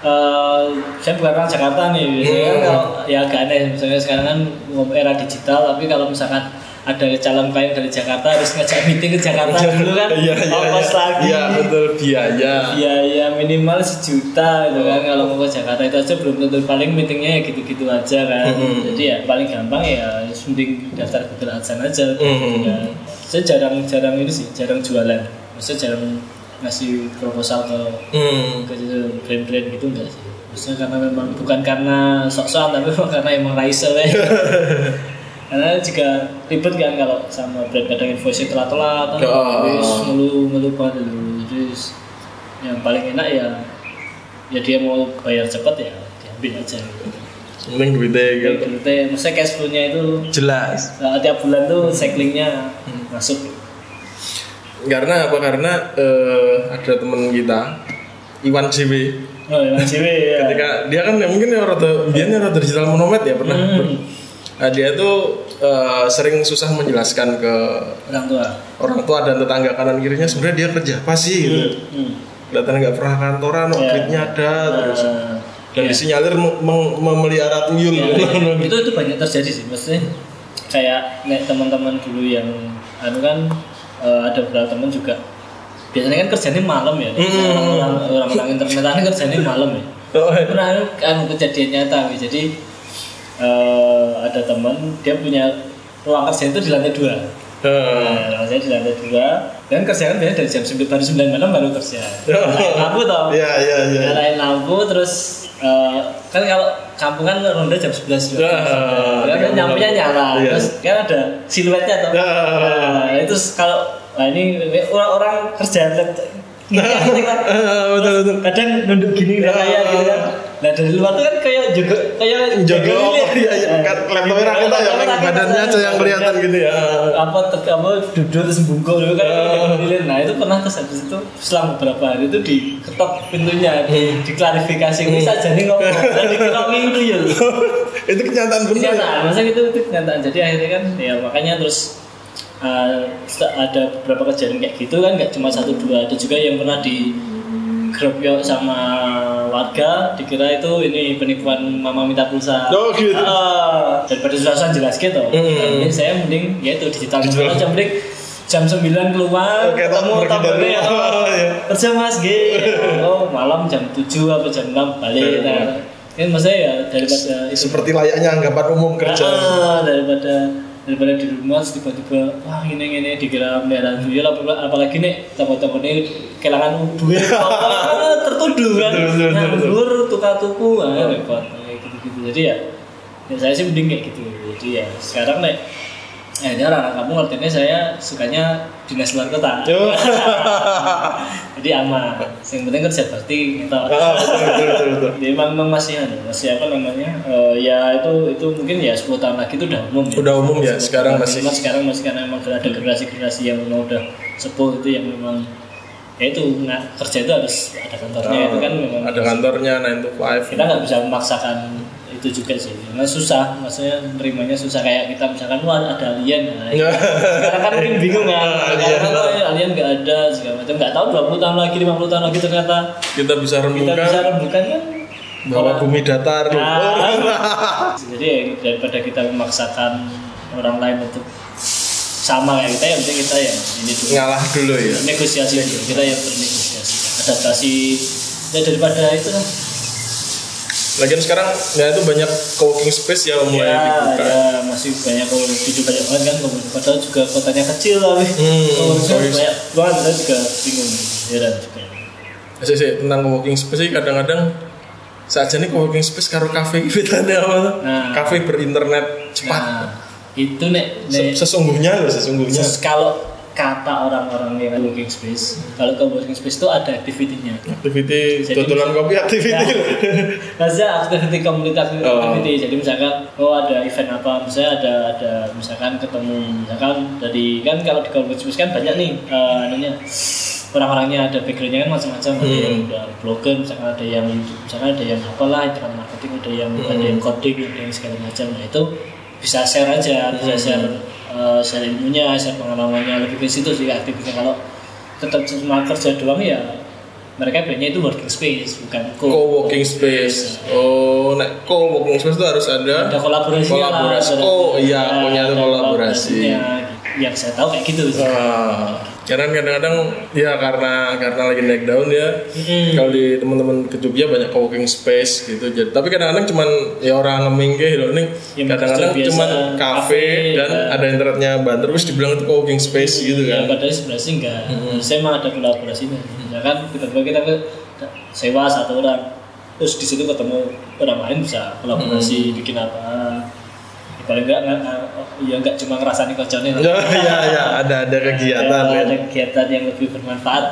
S2: eh, saya bukan orang Jakarta nih, biasanya kan kalau ya agak aneh, misalnya sekarang kan era digital, tapi kalau misalkan ada calon klien dari Jakarta harus ngajak meeting ke Jakarta dulu kan.
S1: Iya, iya,
S2: ongkos
S1: iya.
S2: lagi.
S1: Iya, betul. Biaya.
S2: biaya minimal sejuta gitu kan kalau mau ke Jakarta. Itu aja belum tentu. Paling meetingnya ya gitu-gitu aja kan. Jadi ya paling gampang ya mending daftar Google AdSense aja. Gitu
S1: Mhm.
S2: kan saya jarang-jarang ini sih jarang jualan. Maksudnya jarang ngasih proposal ke
S1: Hmm.
S2: ke brand-brand gitu enggak sih maksudnya karena memang bukan karena sok-sokan tapi memang karena emang raisel ya [laughs] karena juga ribet kan kalau sama brand kadang invoice telat-telat
S1: Oh.
S2: terus ngeluh ngeluh banget dulu terus yang paling enak ya ya dia mau bayar cepat ya diambil aja gitu.
S1: Mending duitnya gitu.
S2: teh, maksudnya cash flow-nya itu
S1: Jelas.
S2: uh, tiap bulan tuh cyclingnya masuk.
S1: Karena apa? Karena eh, ada temen kita Iwan JW
S2: Oh, cewek [laughs] ya.
S1: ketika dia kan ya mungkin ya rada dia rada digital monomed ya pernah
S2: Hmm.
S1: Nah, dia tuh eh, sering susah menjelaskan ke
S2: orang tua.
S1: orang tua dan tetangga kanan kirinya sebenarnya dia kerja apa sih gitu.
S2: Hmm.
S1: Kelihatan nggak pernah kantoran, gridnya ada terus
S2: Uh,
S1: dan disinyalir mem- mem- memelihara tuyul.
S2: ya, itu itu banyak terjadi sih, maksudnya kayak teman-teman dulu yang anu kan uh, ada beberapa teman juga. Biasanya kan kerjanya malam ya.
S1: Hmm.
S2: orang orang orang internet kan kerjanya malam ya.
S1: Oh,
S2: pernah kan kejadian nyata jadi eh, ada teman dia punya ruang kerja itu di lantai dua.
S1: Eh,
S2: Nah, saya di lantai dua. Dan kerja kan biasanya dari jam 9 baru 9 malam baru kerja. Nyalain lampu toh.
S1: Iya, iya, iya.
S2: Nyalain lampu terus eh, kan kalau kampung kan ronda jam 11 juga.
S1: Ya,
S2: kan nyampe nyala.
S1: Iya.
S2: Terus kan ada siluetnya toh.
S1: Ya.
S2: Nah, itu kalau nah ini orang-orang kerja Iya,
S1: Eh, betul betul.
S2: kadang nunduk gini kayak gitu kan. Nah dari luar tuh kan kayak juga kayak
S1: Jaga
S2: jaga
S1: apa? Iya, iya. Kan laptopnya rakyat ya, badannya aja yang kelihatan gitu ya.
S2: apa tek apa duduk terus bungkuk dulu kan lilin. nah itu pernah terus habis itu selang beberapa hari itu diketok pintunya di, diklarifikasi ini saja nih ngomong dan dikira itu ya [laughs]
S1: Itu kenyataan bener. ya?
S2: kenyataan masa itu itu kenyataan jadi akhirnya kan ya makanya terus uh, ada beberapa kejadian kayak gitu kan nggak cuma satu dua ada juga yang pernah di grup sama warga dikira itu ini penipuan mama minta pulsa
S1: Oh, gitu.
S2: Ah, daripada susah-susah jelas gitu
S1: Hmm.
S2: Jadi saya mending ya itu digital
S1: Digital.
S2: aja mending jam 9 keluar
S1: Oke,
S2: ketemu temennya
S1: dari-
S2: oh,
S1: iya.
S2: kerja mas G oh malam jam 7 apa jam 6 balik nah kan maksudnya ya daripada itu
S1: Seperti layaknya anggapan umum kerja.
S2: Ah, daripada daripada di rumah tiba-tiba wah ini ini dikira merah tuyul apalagi, apalagi nih teman-teman ini kehilangan duit [laughs] apa tertuduh kan.
S1: Betul,
S2: nganggur tukar tuku ah, repot kayak gitu-gitu. Jadi ya, ya saya sih mending kayak gitu. Jadi ya sekarang nih Ini anak kamu ngertinya saya sukanya dinas luar kota. [laughs] Jadi aman. Yang penting kerja bakti gitu.
S1: Ah.
S2: Jadi memang memang masih ada, masih apa namanya? eh, ya itu itu mungkin ya 10 tahun lagi itu udah umum ya.
S1: Udah umum ya,
S2: 10
S1: sekarang masih-
S2: Cuma sekarang masih karena memang ada generasi-generasi yang memang udah sepuh itu yang memang ya itu nggak kerja itu harus ada kantornya itu kan memang
S1: ada kantornya 9 to 5.
S2: kita nggak bisa memaksakan itu juga sih. Karena susah maksudnya nerimanya susah. Kayak kita misalkan wah ada alien. Nah,
S1: Ya. [laughs]
S2: sekarang kan mungkin bingung kan. [laughs]
S1: Alien.
S2: sekarang kan oh, alien nggak ada segala macam. Nggak tahu 20 tahun lagi 50 tahun lagi ternyata
S1: Kita bisa
S2: kita
S1: rembukan.
S2: bisa rembukan kan?
S1: Bahwa bumi datar.
S2: Nah, [laughs] jadi ya, daripada kita memaksakan orang lain untuk sama kayak kita ya penting kita yang ini dulu.
S1: Ngalah dulu ya.
S2: negosiasi dulu. Kita yang bernegosiasi adaptasi. Ya daripada itu lah
S1: Lagian sekarang ya itu banyak co-working space ya mulai
S2: ya,
S1: dibuka.
S2: ya masih banyak kalau video banyak banget kan padahal juga kotanya kecil tapi
S1: Hmm,
S2: banyak banget saya juga bingung heran juga
S1: Sih, sih, tentang co-working space sih kadang-kadang saja nih co-working space karo cafe bedanya [laughs] apa tuh?
S2: Nah.
S1: Cafe berinternet cepat.
S2: nah itu nek nek
S1: Sesungguhnya loh, sesungguhnya.
S2: Kalau kata orang-orang yang working space, kalau ke working space itu ada activity-nya.
S1: Activity
S2: Jadi
S1: dodolan kopi activity
S2: Ya. Maksudnya activity komunitas
S1: Oh.
S2: activity. Jadi misalkan oh ada event apa, misalnya ada ada misalkan ketemu misalkan dari kan kalau di working space kan banyak nih eh, anunya orang-orangnya ada backgroundnya kan macam-macam ada
S1: Hmm.
S2: yang udah blogger misalkan ada yang misalkan ada yang apalah internet marketing ada yang
S1: Hmm.
S2: ada yang coding ada yang segala macam nah itu bisa share aja bisa
S1: Hmm.
S2: share eh, share ilmunya share pengalamannya lebih ke situ sih aktivitasnya kalau tetap cuma kerja doang ya mereka bilangnya itu working space bukan co-
S1: Co-working space. Oh, nek co-working space itu harus ada
S2: ada kolaborasi
S1: Kolaborasi. Oh, iya, punya kolaborasi.
S2: Yang saya tahu kayak gitu sih.
S1: Ah, karena kadang-kadang ya karena karena lagi naik daun ya.
S2: Mm-mm.
S1: Kalau di teman-teman ke Jogja banyak co-working space gitu. Jadi tapi kadang-kadang cuman ya orang ngemingke gitu nih.
S2: Yang
S1: Kadang-kadang cuman kafe dan
S2: ya.
S1: ada internetnya banter terus dibilang itu co-working space gitu
S2: Ya,
S1: kan.
S2: padahal sebenarnya sih enggak. Saya emang ada kolaborasinya. Ya kan tiba-tiba kita ke sewa satu orang terus di situ ketemu orang lain bisa kolaborasi bikin apa. Ya, paling enggak ya enggak cuma ngerasani kocone.
S1: Ya ya ya ada ada kegiatan
S2: ada,
S1: ya.
S2: ada kegiatan yang lebih bermanfaat.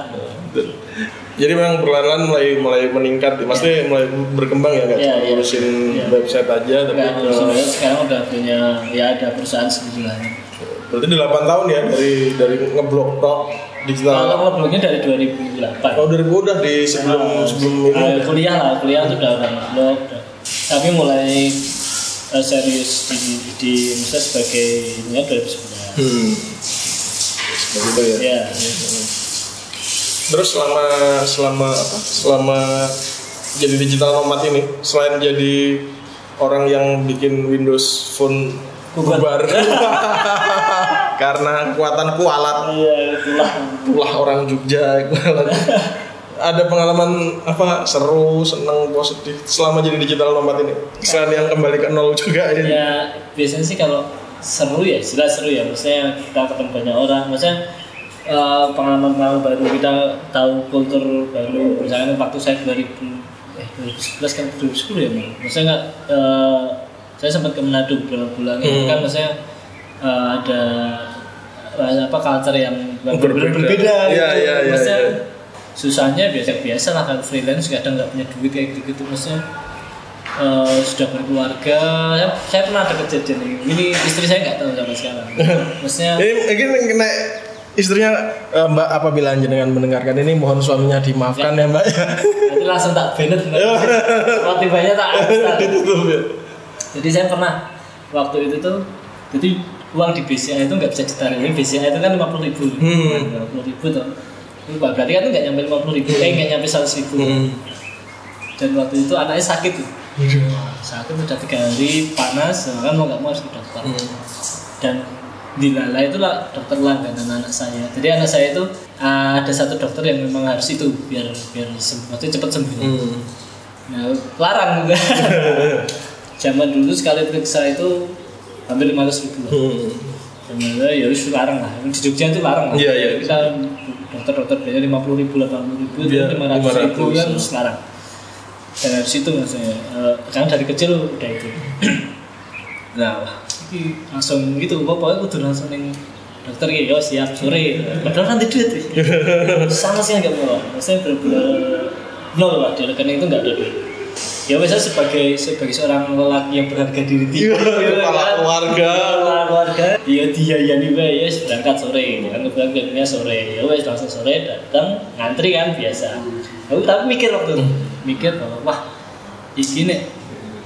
S1: Jadi memang perlahan-lahan mulai mulai meningkat, maksudnya mulai berkembang ya nggak
S2: Iya,
S1: cuma
S2: iya.
S1: ngurusin
S2: Iya.
S1: website aja, tapi
S2: Enggak, sebenarnya sekarang udah punya ya ada perusahaan sendiri
S1: berarti 8 tahun ya dari dari ngeblok tok digital.
S2: Kalau ngeblognya dari 2008.
S1: Oh dari udah di sebelum sebelum ini.
S2: Ah, kuliah lah, kuliah tuh udah udah udah. Tapi mulai eh, serius di, di misalnya sebagai ini ya 2011.
S1: Hmm. Itu ya.
S2: Ya,
S1: Terus selama selama apa? Selama jadi digital nomad ini, selain jadi orang yang bikin Windows Phone
S2: Bubar. [laughs]
S1: karena kekuatan kualat
S2: iya itulah.
S1: tulah orang Jogja. [laughs] ada pengalaman apa seru seneng positif selama jadi digital nomad ini selain yang kembali ke nol juga ya
S2: Ya biasanya sih kalau seru ya, jelas seru ya. Maksudnya kita ketemu banyak orang, maksudnya eh, pengalaman-pengalaman baru kita tahu kultur baru. Misalnya waktu saya 2000 eh 2011 kan 2010 ya, Bang? maksudnya nggak eh, saya sempat ke Manado beberapa bulan itu
S1: Hmm.
S2: kan maksudnya eh, ada apa culture yang
S1: Berbeda.
S2: berbeda
S1: Iya,
S2: gitu.
S1: iya, iya,
S2: Maksudnya
S1: iya.
S2: Susahnya biasa biasa lah kan freelance kadang nggak punya duit kayak gitu gitu maksudnya eh, sudah berkeluarga. Saya, saya pernah ada kejadian ini. Ini istri saya nggak tahu sampai sekarang. Maksudnya [laughs]
S1: ini mungkin kena istrinya eh, Mbak apabila jenengan mendengarkan ini mohon suaminya dimaafkan ya, Mbak. Ya [laughs]
S2: nanti langsung tak banned. [laughs] Motivasinya tak
S1: ya
S2: jadi saya pernah waktu itu tuh jadi uang di BCA itu nggak bisa ditarik BCA itu kan lima puluh ribu.
S1: Hmm.
S2: lima puluh ribu tuh Lupa, berarti kan nggak nyampe lima puluh ribu. Eh nggak nyampe seratus ribu.
S1: Hmm.
S2: dan waktu itu anaknya sakit tuh. Sakit udah tiga hari panas kan mau nggak mau harus ke dokter.
S1: Hmm.
S2: dan dilala itulah dokter langganan anak saya. Jadi anak saya itu ada satu dokter yang memang harus itu biar biar sembuh cepat sembuh.
S1: Hmm.
S2: nah larang. [laughs] Zaman dulu sekali periksa itu hampir lima ratus ribu. Lah
S1: Hmm.
S2: zaman ya harus larang lah. Di Jogja itu larang lah.
S1: Iya, iya,
S2: kita dokter-dokter biasanya lima puluh ribu delapan puluh ribu itu
S1: Iya,
S2: lima ratus ribu
S1: 500,
S2: kan
S1: ya.
S2: sekarang. Dan dari situ maksudnya eh, karena dari kecil udah itu. [clears throat] Nah ini langsung gitu pokoknya kudu langsung yang dokter gitu oh siap sore. Padahal nanti duit wih. sama sih nggak mau maksudnya benar-benar nol lah di rekening itu nggak ada duit ya misalnya sebagai sebagai seorang lelaki yang berharga diri [laughs] tinggi
S1: Iya,
S2: gitu
S1: kepala
S2: kan.
S1: keluarga.
S2: Kepala keluarga. Ya dia ya nih ya berangkat sore kan? Kebetulan jadinya sore. Ya wes langsung sore datang ngantri kan biasa. Aku tapi mikir waktu itu. Mikir bahwa wah ini nih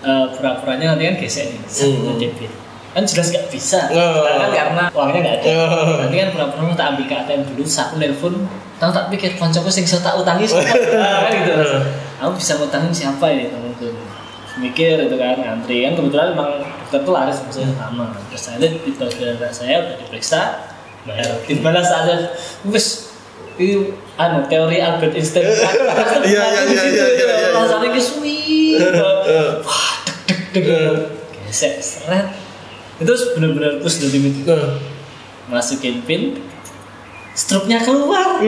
S2: eh, pura-puranya nanti kan gesek nih
S1: Hmm.
S2: sama debit kan jelas nggak bisa.
S1: Oh.
S2: Karena kan karena uangnya nggak ada.
S1: Oh.
S2: nanti kan pura-pura mau tak ambil ke ATM dulu aku nelpon tahu tak pikir koncoku sing saya tak utangi [laughs] Nah, kan gitu. Aku bisa ngutangin siapa ini temanku mikir itu kan ngantri. Kan kebetulan memang dokter tuh laris maksudnya sama terus saya lihat di saudara saya udah diperiksa bayar. Dibalas saja. Wes itu anu teori Albert Einstein. [laughs]
S1: Iya, iya, iya, iya, iya, iya.
S2: rasanya kesui wah deg deg deg gesek seret. Itu benar-benar the limit
S1: Nah.
S2: masukin pin struknya keluar.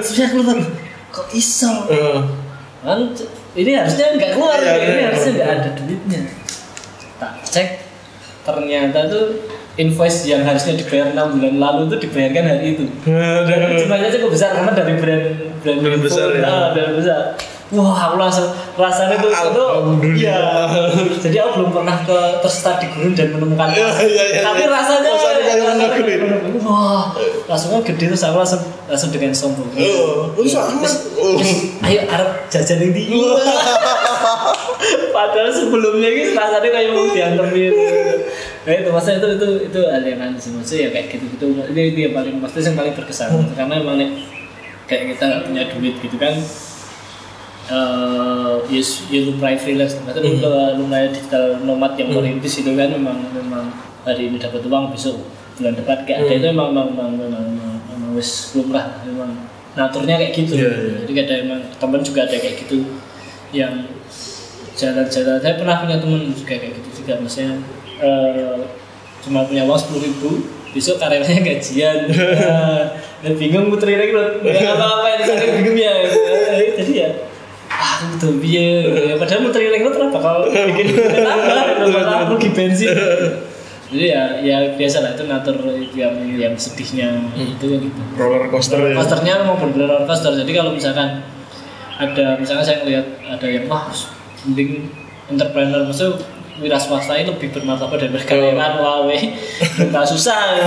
S2: Struknya keluar. Kok iso? Kan ini harusnya nggak keluar
S1: Iya,
S2: ini
S1: iya,
S2: harusnya
S1: iya.
S2: nggak ada duitnya tak cek ternyata tuh invoice yang harusnya dibayar enam bulan lalu tuh dibayarkan hari itu jumlahnya cukup besar karena dari brand brand,
S1: Brand besar, ya.
S2: ah, brand besar wah aku langsung rasanya tuh itu iya jadi aku belum pernah ke tersesat di gunung dan menemukan
S1: Iya,
S2: emas.
S1: iya, iya,
S2: tapi
S1: iya.
S2: rasanya
S1: Rasanya
S2: wah langsungnya gede terus aku langsung langsung dengan sombong.
S1: Oh. Terus, Oh.
S2: "Wis, ayo Arab jajan di [laughs] padahal sebelumnya ini rasanya kayak mau diantemin. Nah itu maksudnya itu itu itu hal yang aneh sih. Maksudnya ya kayak gitu gitu ini yang paling maksudnya yang paling berkesan. Karena emang kayak kita nggak punya duit gitu kan eh ya, ya lumrah freelance maksudnya lu lumrah digital nomad yang merintis itu kan memang memang hari ini dapat uang besok bulan depan kayak ada
S1: Hmm.
S2: itu emang emang emang emang, emang, emang wis lumrah emang naturnya kayak gitu.
S1: Iya, iya.
S2: jadi ada emang temen juga ada kayak gitu yang jalan-jalan. Saya pernah punya temen juga kayak gitu juga maksudnya eh, cuma punya uang sepuluh ribu besok karyanya gajian. [laughs] Dan bingung muterin lagi nggak apa-apa ini bingung ya. Eh, jadi ya tuh biar ya, padahal muterin lagi lo terapa kalau bikin apa malah rugi bensin? Jadi ya ya biasa lah itu natur yang yang sedihnya itu kan gitu.
S1: Roller coaster ya?
S2: Coasternya mau bener roller coaster. Jadi kalau misalkan ada misalnya saya ngelihat ada yang wah mending entrepreneur maksudnya wira swasta itu lebih bermartabat daripada karyawan wah weh. [laughs] Nggak susah.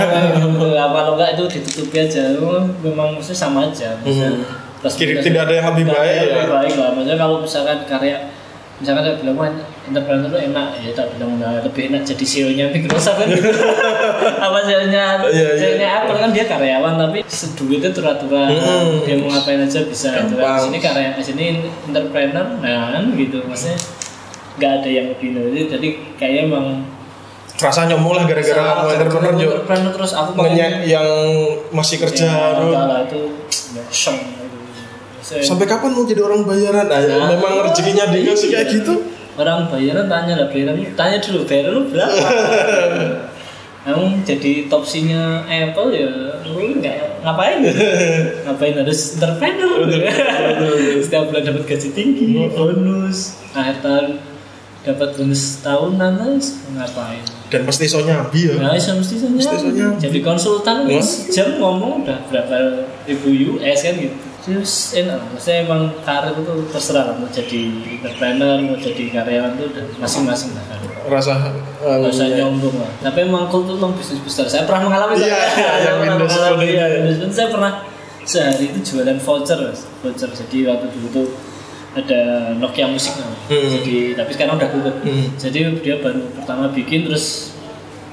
S2: Apa lo enggak itu ditutupi aja. Memang maksudnya sama aja. Maksudnya plus
S1: Kiri- tidak ada yang lebih baik. ya.
S2: lebih baik lah maksudnya kalau misalkan karya misalkan saya bilang wah entrepreneur itu enak. Ya tak bilang nah, lebih enak jadi CEO nya Microsoft. Kan [laughs] apa CEO nya. CEO nya Apple kan dia karyawan tapi duitnya turaturan
S1: Hmm.
S2: dia mau ngapain aja bisa. Gitu kan. Sini karya sini entrepreneur nah kan gitu. Maksudnya nggak ada yang lebih jadi jadi kayaknya emang
S1: rasa nyomu lah gara-gara kamu entrepreneur Jo
S2: entrepreneur terus aku
S1: ngenyek yang masih kerja
S2: ya, enggak lah itu [tsk]
S1: sampai kapan mau jadi orang bayaran? Nah, ya,
S2: Nah.
S1: memang rezekinya dikasih kayak gitu.
S2: Orang bayaran tanya lah bayaran tanya dulu bayaran lu berapa? [laughs] Kamu jadi topsinya Apple ya lu nggak ngapain? [laughs] Ngapain harus entrepreneur. [laughs] Setiap bulan dapat gaji tinggi bonus. Akhir tahun dapat bonus tahunan terus ngapain?
S1: Dan pasti so nyabi ya.
S2: Nah itu mesti saja. jadi konsultan jam ngomong udah berapa ribu US kan gitu terus enak maksudnya emang karir itu terserah lah mau jadi entrepreneur mau jadi karyawan itu masing-masing lah kan
S1: rasa um,
S2: Gak usah nyombong lah. Tapi emang tuh emang bisnis besar. Saya pernah mengalami
S1: Iya, iya,
S2: Saya
S1: yang
S2: pernah mengalami, iya. Saya pernah sehari itu jualan voucher, Mas. voucher. Jadi waktu dulu tuh ada Nokia musik namanya.
S1: Hmm.
S2: Jadi tapi sekarang udah tutup.
S1: Hmm.
S2: Jadi dia baru pertama bikin terus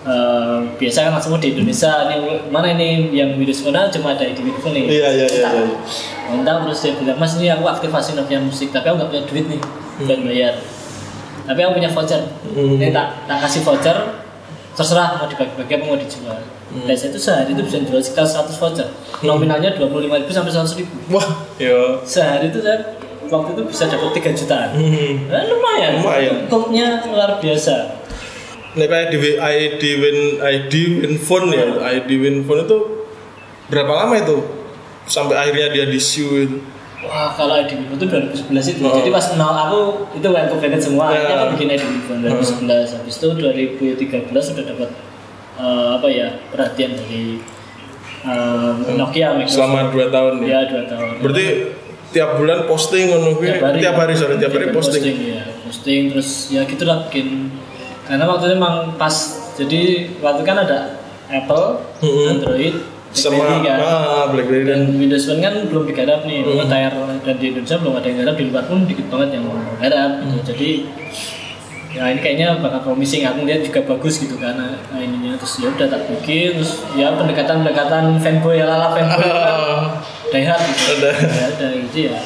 S2: eh, biasa kan langsung di Indonesia ini mana ini yang Phone ah, cuma ada di Phone nih.
S1: iya iya iya iya.
S2: Mantap terus dia bilang mas ini aku aktifasi Nokia musik tapi aku nggak punya duit nih buat bayar. Tapi aku punya voucher.
S1: Hmm.
S2: Ini tak tak kasih voucher terserah mau dibagi-bagi apa mau dijual.
S1: Hmm.
S2: Dan saya itu sehari itu bisa jual sekitar 100 voucher. Nominalnya 25.000 sampai 100.000.
S1: wah yo
S2: Sehari itu saya waktu itu bisa dapat 3 jutaan.
S1: hmm.
S2: Nah, lumayan.
S1: Lumayan.
S2: Goldnya luar biasa.
S1: Nek di ID Win ID Win Phone ya, ID Win Phone itu berapa lama itu sampai akhirnya dia di show itu?
S2: Wah, kalau ID Vivo itu 2011 itu.
S1: Oh.
S2: Jadi pas kenal aku itu aku pengen semua.
S1: Ya.
S2: Akhirnya aku bikin ID Vivo 2011. Habis itu 2013 sudah dapat eh, apa ya perhatian dari eh, Nokia Microsoft.
S1: Selama 2 tahun ya.
S2: ya dua tahun.
S1: Berarti tiap bulan posting ngono kuwi tiap hari sorry tiap hari posting.
S2: ya posting terus ya gitulah bikin karena waktu itu emang pas jadi waktu kan ada Apple,
S1: Mm-mm.
S2: Android,
S1: Sama
S2: BlackBerry kan
S1: ah BlackBerry dan
S2: dan Windows Phone kan belum digarap nih
S1: Hmm.
S2: mm. tayar dan di Indonesia belum ada yang garap di luar pun dikit banget yang garap
S1: Hmm.
S2: gitu. jadi ya ini kayaknya bakal promising aku lihat juga bagus gitu karena nah, ininya terus ya udah tak bikin terus ya pendekatan pendekatan fanboy ala ala fanboy [laughs] kan dayhard gitu [laughs]
S1: Ada.
S2: ya ada gitu ya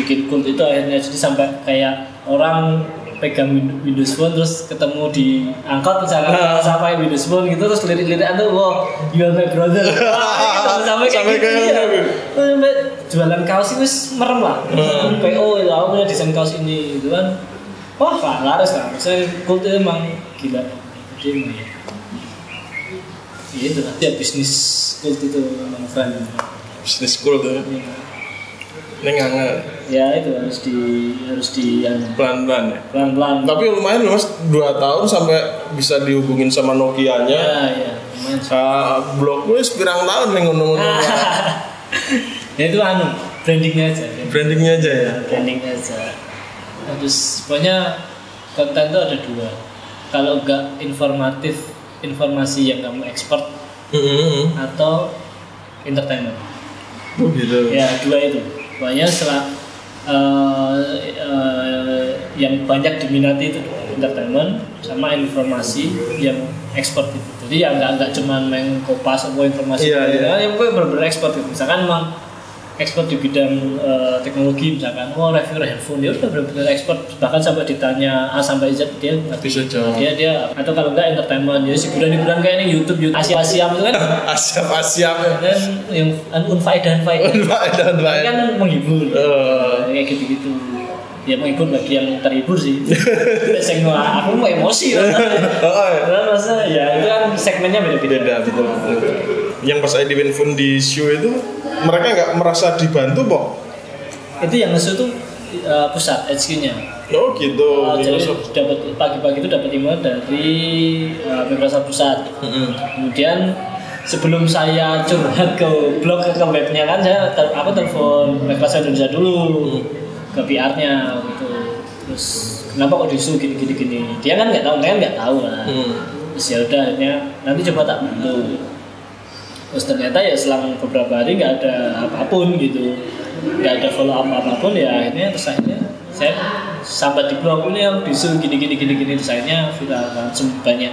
S2: bikin, cult itu akhirnya jadi sampai kayak orang pegang Win- Windows Phone terus ketemu di angkot misalkan
S1: Ah.
S2: sampai Windows Phone gitu terus lirik-lirikan tuh wow you are my brother [laughs] Wah, gitu, sampai kayak
S1: Sampai
S2: gitu
S1: kayak
S2: ya. sampai jualan kaos itu merem lah
S1: Hmm.
S2: PO itu aku punya desain kaos ini gitu kan wah pak laris lah saya itu emang gila jadi emang ya ya itu lah ya bisnis cult itu memang keren
S1: bisnis school tuh. Ini nganga
S2: ya itu harus di harus di anu,
S1: pelan-pelan ya.
S2: pelan-pelan
S1: Tapi lumayan loh mas, 2 tahun sampai bisa dihubungin sama Nokia-nya.
S2: ya ya lumayan.
S1: Ah, blog gue sepirang tahun nih ngono-ngono. [laughs]
S2: ya itu anu brandingnya aja
S1: Brandingnya aja ya.
S2: brandingnya aja terus pokoknya konten itu ada dua kalau enggak informatif informasi yang kamu ekspor
S1: Mm-hmm.
S2: atau entertainment
S1: Oh gitu.
S2: ya dua itu pokoknya setelah eh, eh, yang banyak diminati itu entertainment sama informasi yang ekspor itu jadi ya nggak nggak cuma main kopas atau informasi
S1: iya.
S2: kan, yang gue bener-bener ekspor gitu misalkan emang ekspor di bidang eh, teknologi misalkan mau review handphone dia udah benar-benar ekspor bahkan sampai ditanya A sampai Z dia ngerti
S1: Bisa jawab.
S2: dia dia atau kalau enggak entertainment ya hiburan hiburan kayak ini YouTube YouTube Asia Asia itu kan [laughs]
S1: Asyap asyap.
S2: dan yang unfaedah unfaedah
S1: Baik dan baik. [laughs]
S2: kan menghibur
S1: Eh.
S2: kayak gitu gitu ya menghibur bagi yang terhibur sih saya nggak aku mau emosi.
S1: Oh, oh,
S2: Karena masa ya itu kan segmennya beda-beda
S1: beda betul betul. Yang pas saya di Winfund di show itu mereka nggak merasa dibantu kok.
S2: itu yang ngesu tuh uh, pusat HQ-nya
S1: Oh gitu.
S2: Uh, jadi dapat pagi-pagi itu dapat email dari uh, Microsoft pusat
S1: Mm-mm.
S2: kemudian sebelum saya curhat ke blog ke, ke webnya kan saya tel- apa telepon Microsoft Indonesia dulu ke PR-nya gitu terus kenapa kok disu gini gini gini dia kan nggak tahu mereka nggak tahu lah
S1: Hmm.
S2: terus ya udah akhirnya nanti coba tak bantu terus ternyata ya selang beberapa hari nggak ada apa pun gitu. Nggak ada follow up apa pun ya akhirnya terus akhirnya saya sampai di blog ini yang disu gini gini gini gini terus akhirnya viral langsung banyak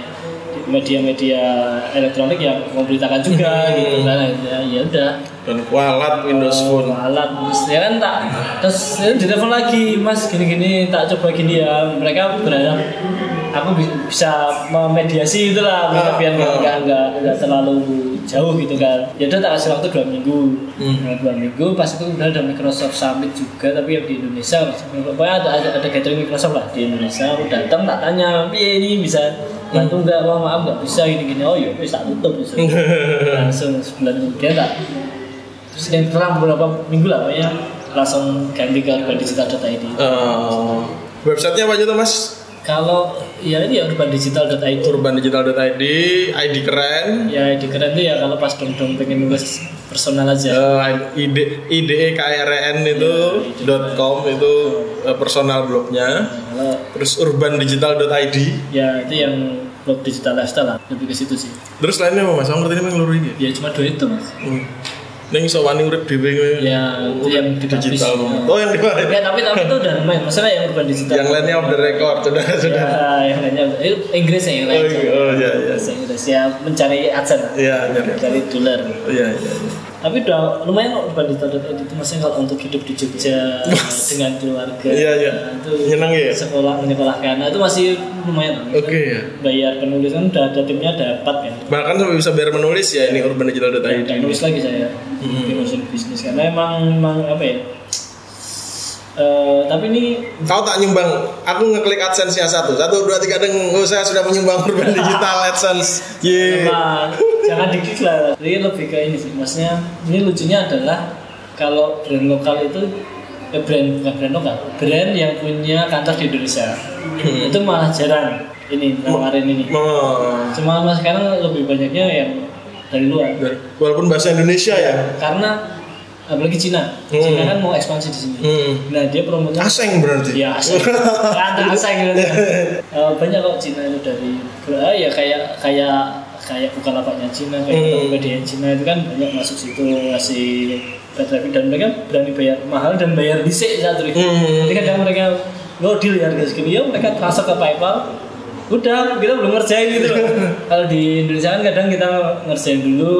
S2: media-media elektronik yang memberitakan juga gitu kan. Ya udah
S1: Dan kualat Windows Phone.
S2: alat terus ya kan tak terus ya ditelepon lagi mas gini-gini tak coba gini ya. Mereka berharap aku bi- bisa memediasi itulah
S1: Ah,
S2: biar nggak
S1: ah.
S2: nggak nggak nggak terlalu jauh gitu kan. Ya udah tak kasih waktu dua minggu.
S1: Hmm.
S2: Nah, dua minggu pas itu udah ada Microsoft Summit juga tapi yang di Indonesia pokoknya ada ada, ada gathering Microsoft lah di Indonesia. Aku datang tak tanya ini bisa bantu nggak? Wah maaf nggak bisa gini gini oh iya wis tak tutup [laughs] langsung sebulan kemudian tak terang beberapa minggu lah pokoknya langsung ganti ke urbandigital.id
S1: Eh, websitenya apa aja tuh mas?
S2: kalau ya ini ya urbandigital.id
S1: Urbandigital.id, ID keren,
S2: ya di keren tuh ya kalau pas dong-dong pengen nulis personal aja
S1: eh, id idekren itu dot .com itu eh, personal blognya.
S2: kalau
S1: Terus urbandigital.id.
S2: ya itu yang blog digital lifestyle lah lebih ke situ sih
S1: Terus lainnya apa mas? Aku ngerti ini ngeluruh ini.
S2: ya cuma dua itu mas
S1: Hmm. Neng iso wani urip dhewe kowe.
S2: ya itu yang di
S1: digital.
S2: publish.
S1: Oh yang di mana?
S2: ya tapi tapi itu udah lumayan masalah yang urban digital
S1: Yang lainnya off the record sudah sudah.
S2: ya yang lainnya itu Inggris ya yang lain
S1: Oh, iya. Oh, iya, iya.
S2: Bahasa Inggris ya mencari adsen lah.
S1: Iya,
S2: mencari dolar
S1: Iya iya. iya.
S2: Tapi udah lumayan kok urban digital.id itu maksudnya kalau untuk hidup di Jogja dengan keluarga.
S1: Iya, iya.
S2: itu
S1: Nyeneng ya?
S2: sekolah menyekolahkan. Nah, itu masih lumayan
S1: Oke ya.
S2: bayar penulis. Kan udah ada timnya ada empat kan
S1: Bahkan sampai bisa bayar menulis ya ini urbandigital.id.
S2: dan nulis lagi saya.
S1: Hmm.
S2: urusan bisnis. Karena emang emang apa ya? Eh, tapi ini
S1: Kau tak nyumbang, aku ngeklik AdSense-nya satu, satu dua tiga deng, oh saya sudah menyumbang urban digital AdSense, ye.
S2: Jangan dikit lah jadi lebih ke ini sih maksudnya ini lucunya adalah kalau brand lokal itu eh, brand bukan brand lokal brand yang punya kantor di Indonesia
S1: Hmm.
S2: itu malah jarang ini nawarin ini
S1: Oh.
S2: cuma mas sekarang lebih banyaknya yang dari luar
S1: Walaupun bahasa Indonesia ya.
S2: karena apalagi Cina
S1: Hmm.
S2: Cina kan mau ekspansi di sini
S1: Hmm.
S2: nah dia promonya
S1: Aseng berarti.
S2: Iya, asing. Kan [laughs] asing gitu. [laughs] Eh, banyak kok Cina itu dari ah, ya kayak kayak kayak Bukalapaknya Cina, kayak
S1: Hmm.
S2: Tokopedia Cina itu kan banyak masuk situ ngasih traffic dan mereka berani bayar mahal dan bayar dhisik saat itu.
S1: Hmm.
S2: Jadi kadang mereka lo deal ya harga segini. Ya mereka transfer ke PayPal. Udah kita belum ngerjain gitu loh. [laughs] Kalau di Indonesia kan kadang kita ngerjain dulu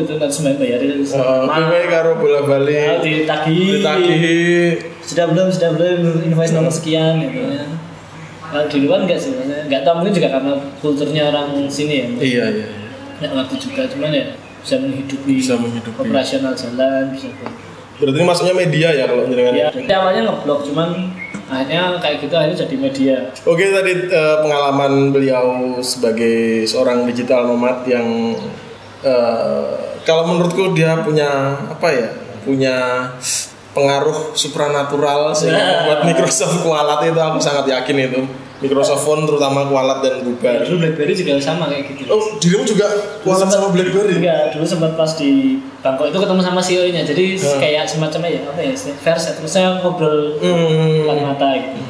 S2: itu nanti semuanya bayarin.
S1: Oh, kowe karo bola
S2: Nah,
S1: balik,
S2: ditagih.
S1: Ditagih.
S2: sudah belum sudah belum invoice nomor sekian gitu ya kalau di luar enggak sih maksudnya nggak tahu mungkin juga karena kulturnya orang sini ya
S1: Iya iya.
S2: nggak ngerti juga cuman ya bisa menghidupi,
S1: Bisa menghidupi.
S2: operasional jalan bisa
S1: Berarti ini maksudnya media ya kalau jenengan.
S2: ya jadi awalnya ngeblok cuman akhirnya kayak gitu akhirnya jadi media
S1: Oke tadi eh, pengalaman beliau sebagai seorang digital nomad yang eh, kalau menurutku dia punya apa ya punya pengaruh supranatural sehingga [laughs] buat Microsoft kualat itu aku sangat yakin itu Microsoft Phone terutama kualat dan bubar.
S2: dulu BlackBerry juga sama kayak gitu
S1: Oh dirimu juga kualat sama BlackBerry?
S2: Enggak, dulu sempat pas di Bangkok itu ketemu sama CEO nya jadi
S1: Hmm.
S2: kayak semacam ya apa ya versi terus saya ngobrol
S1: Hmm.
S2: mata gitu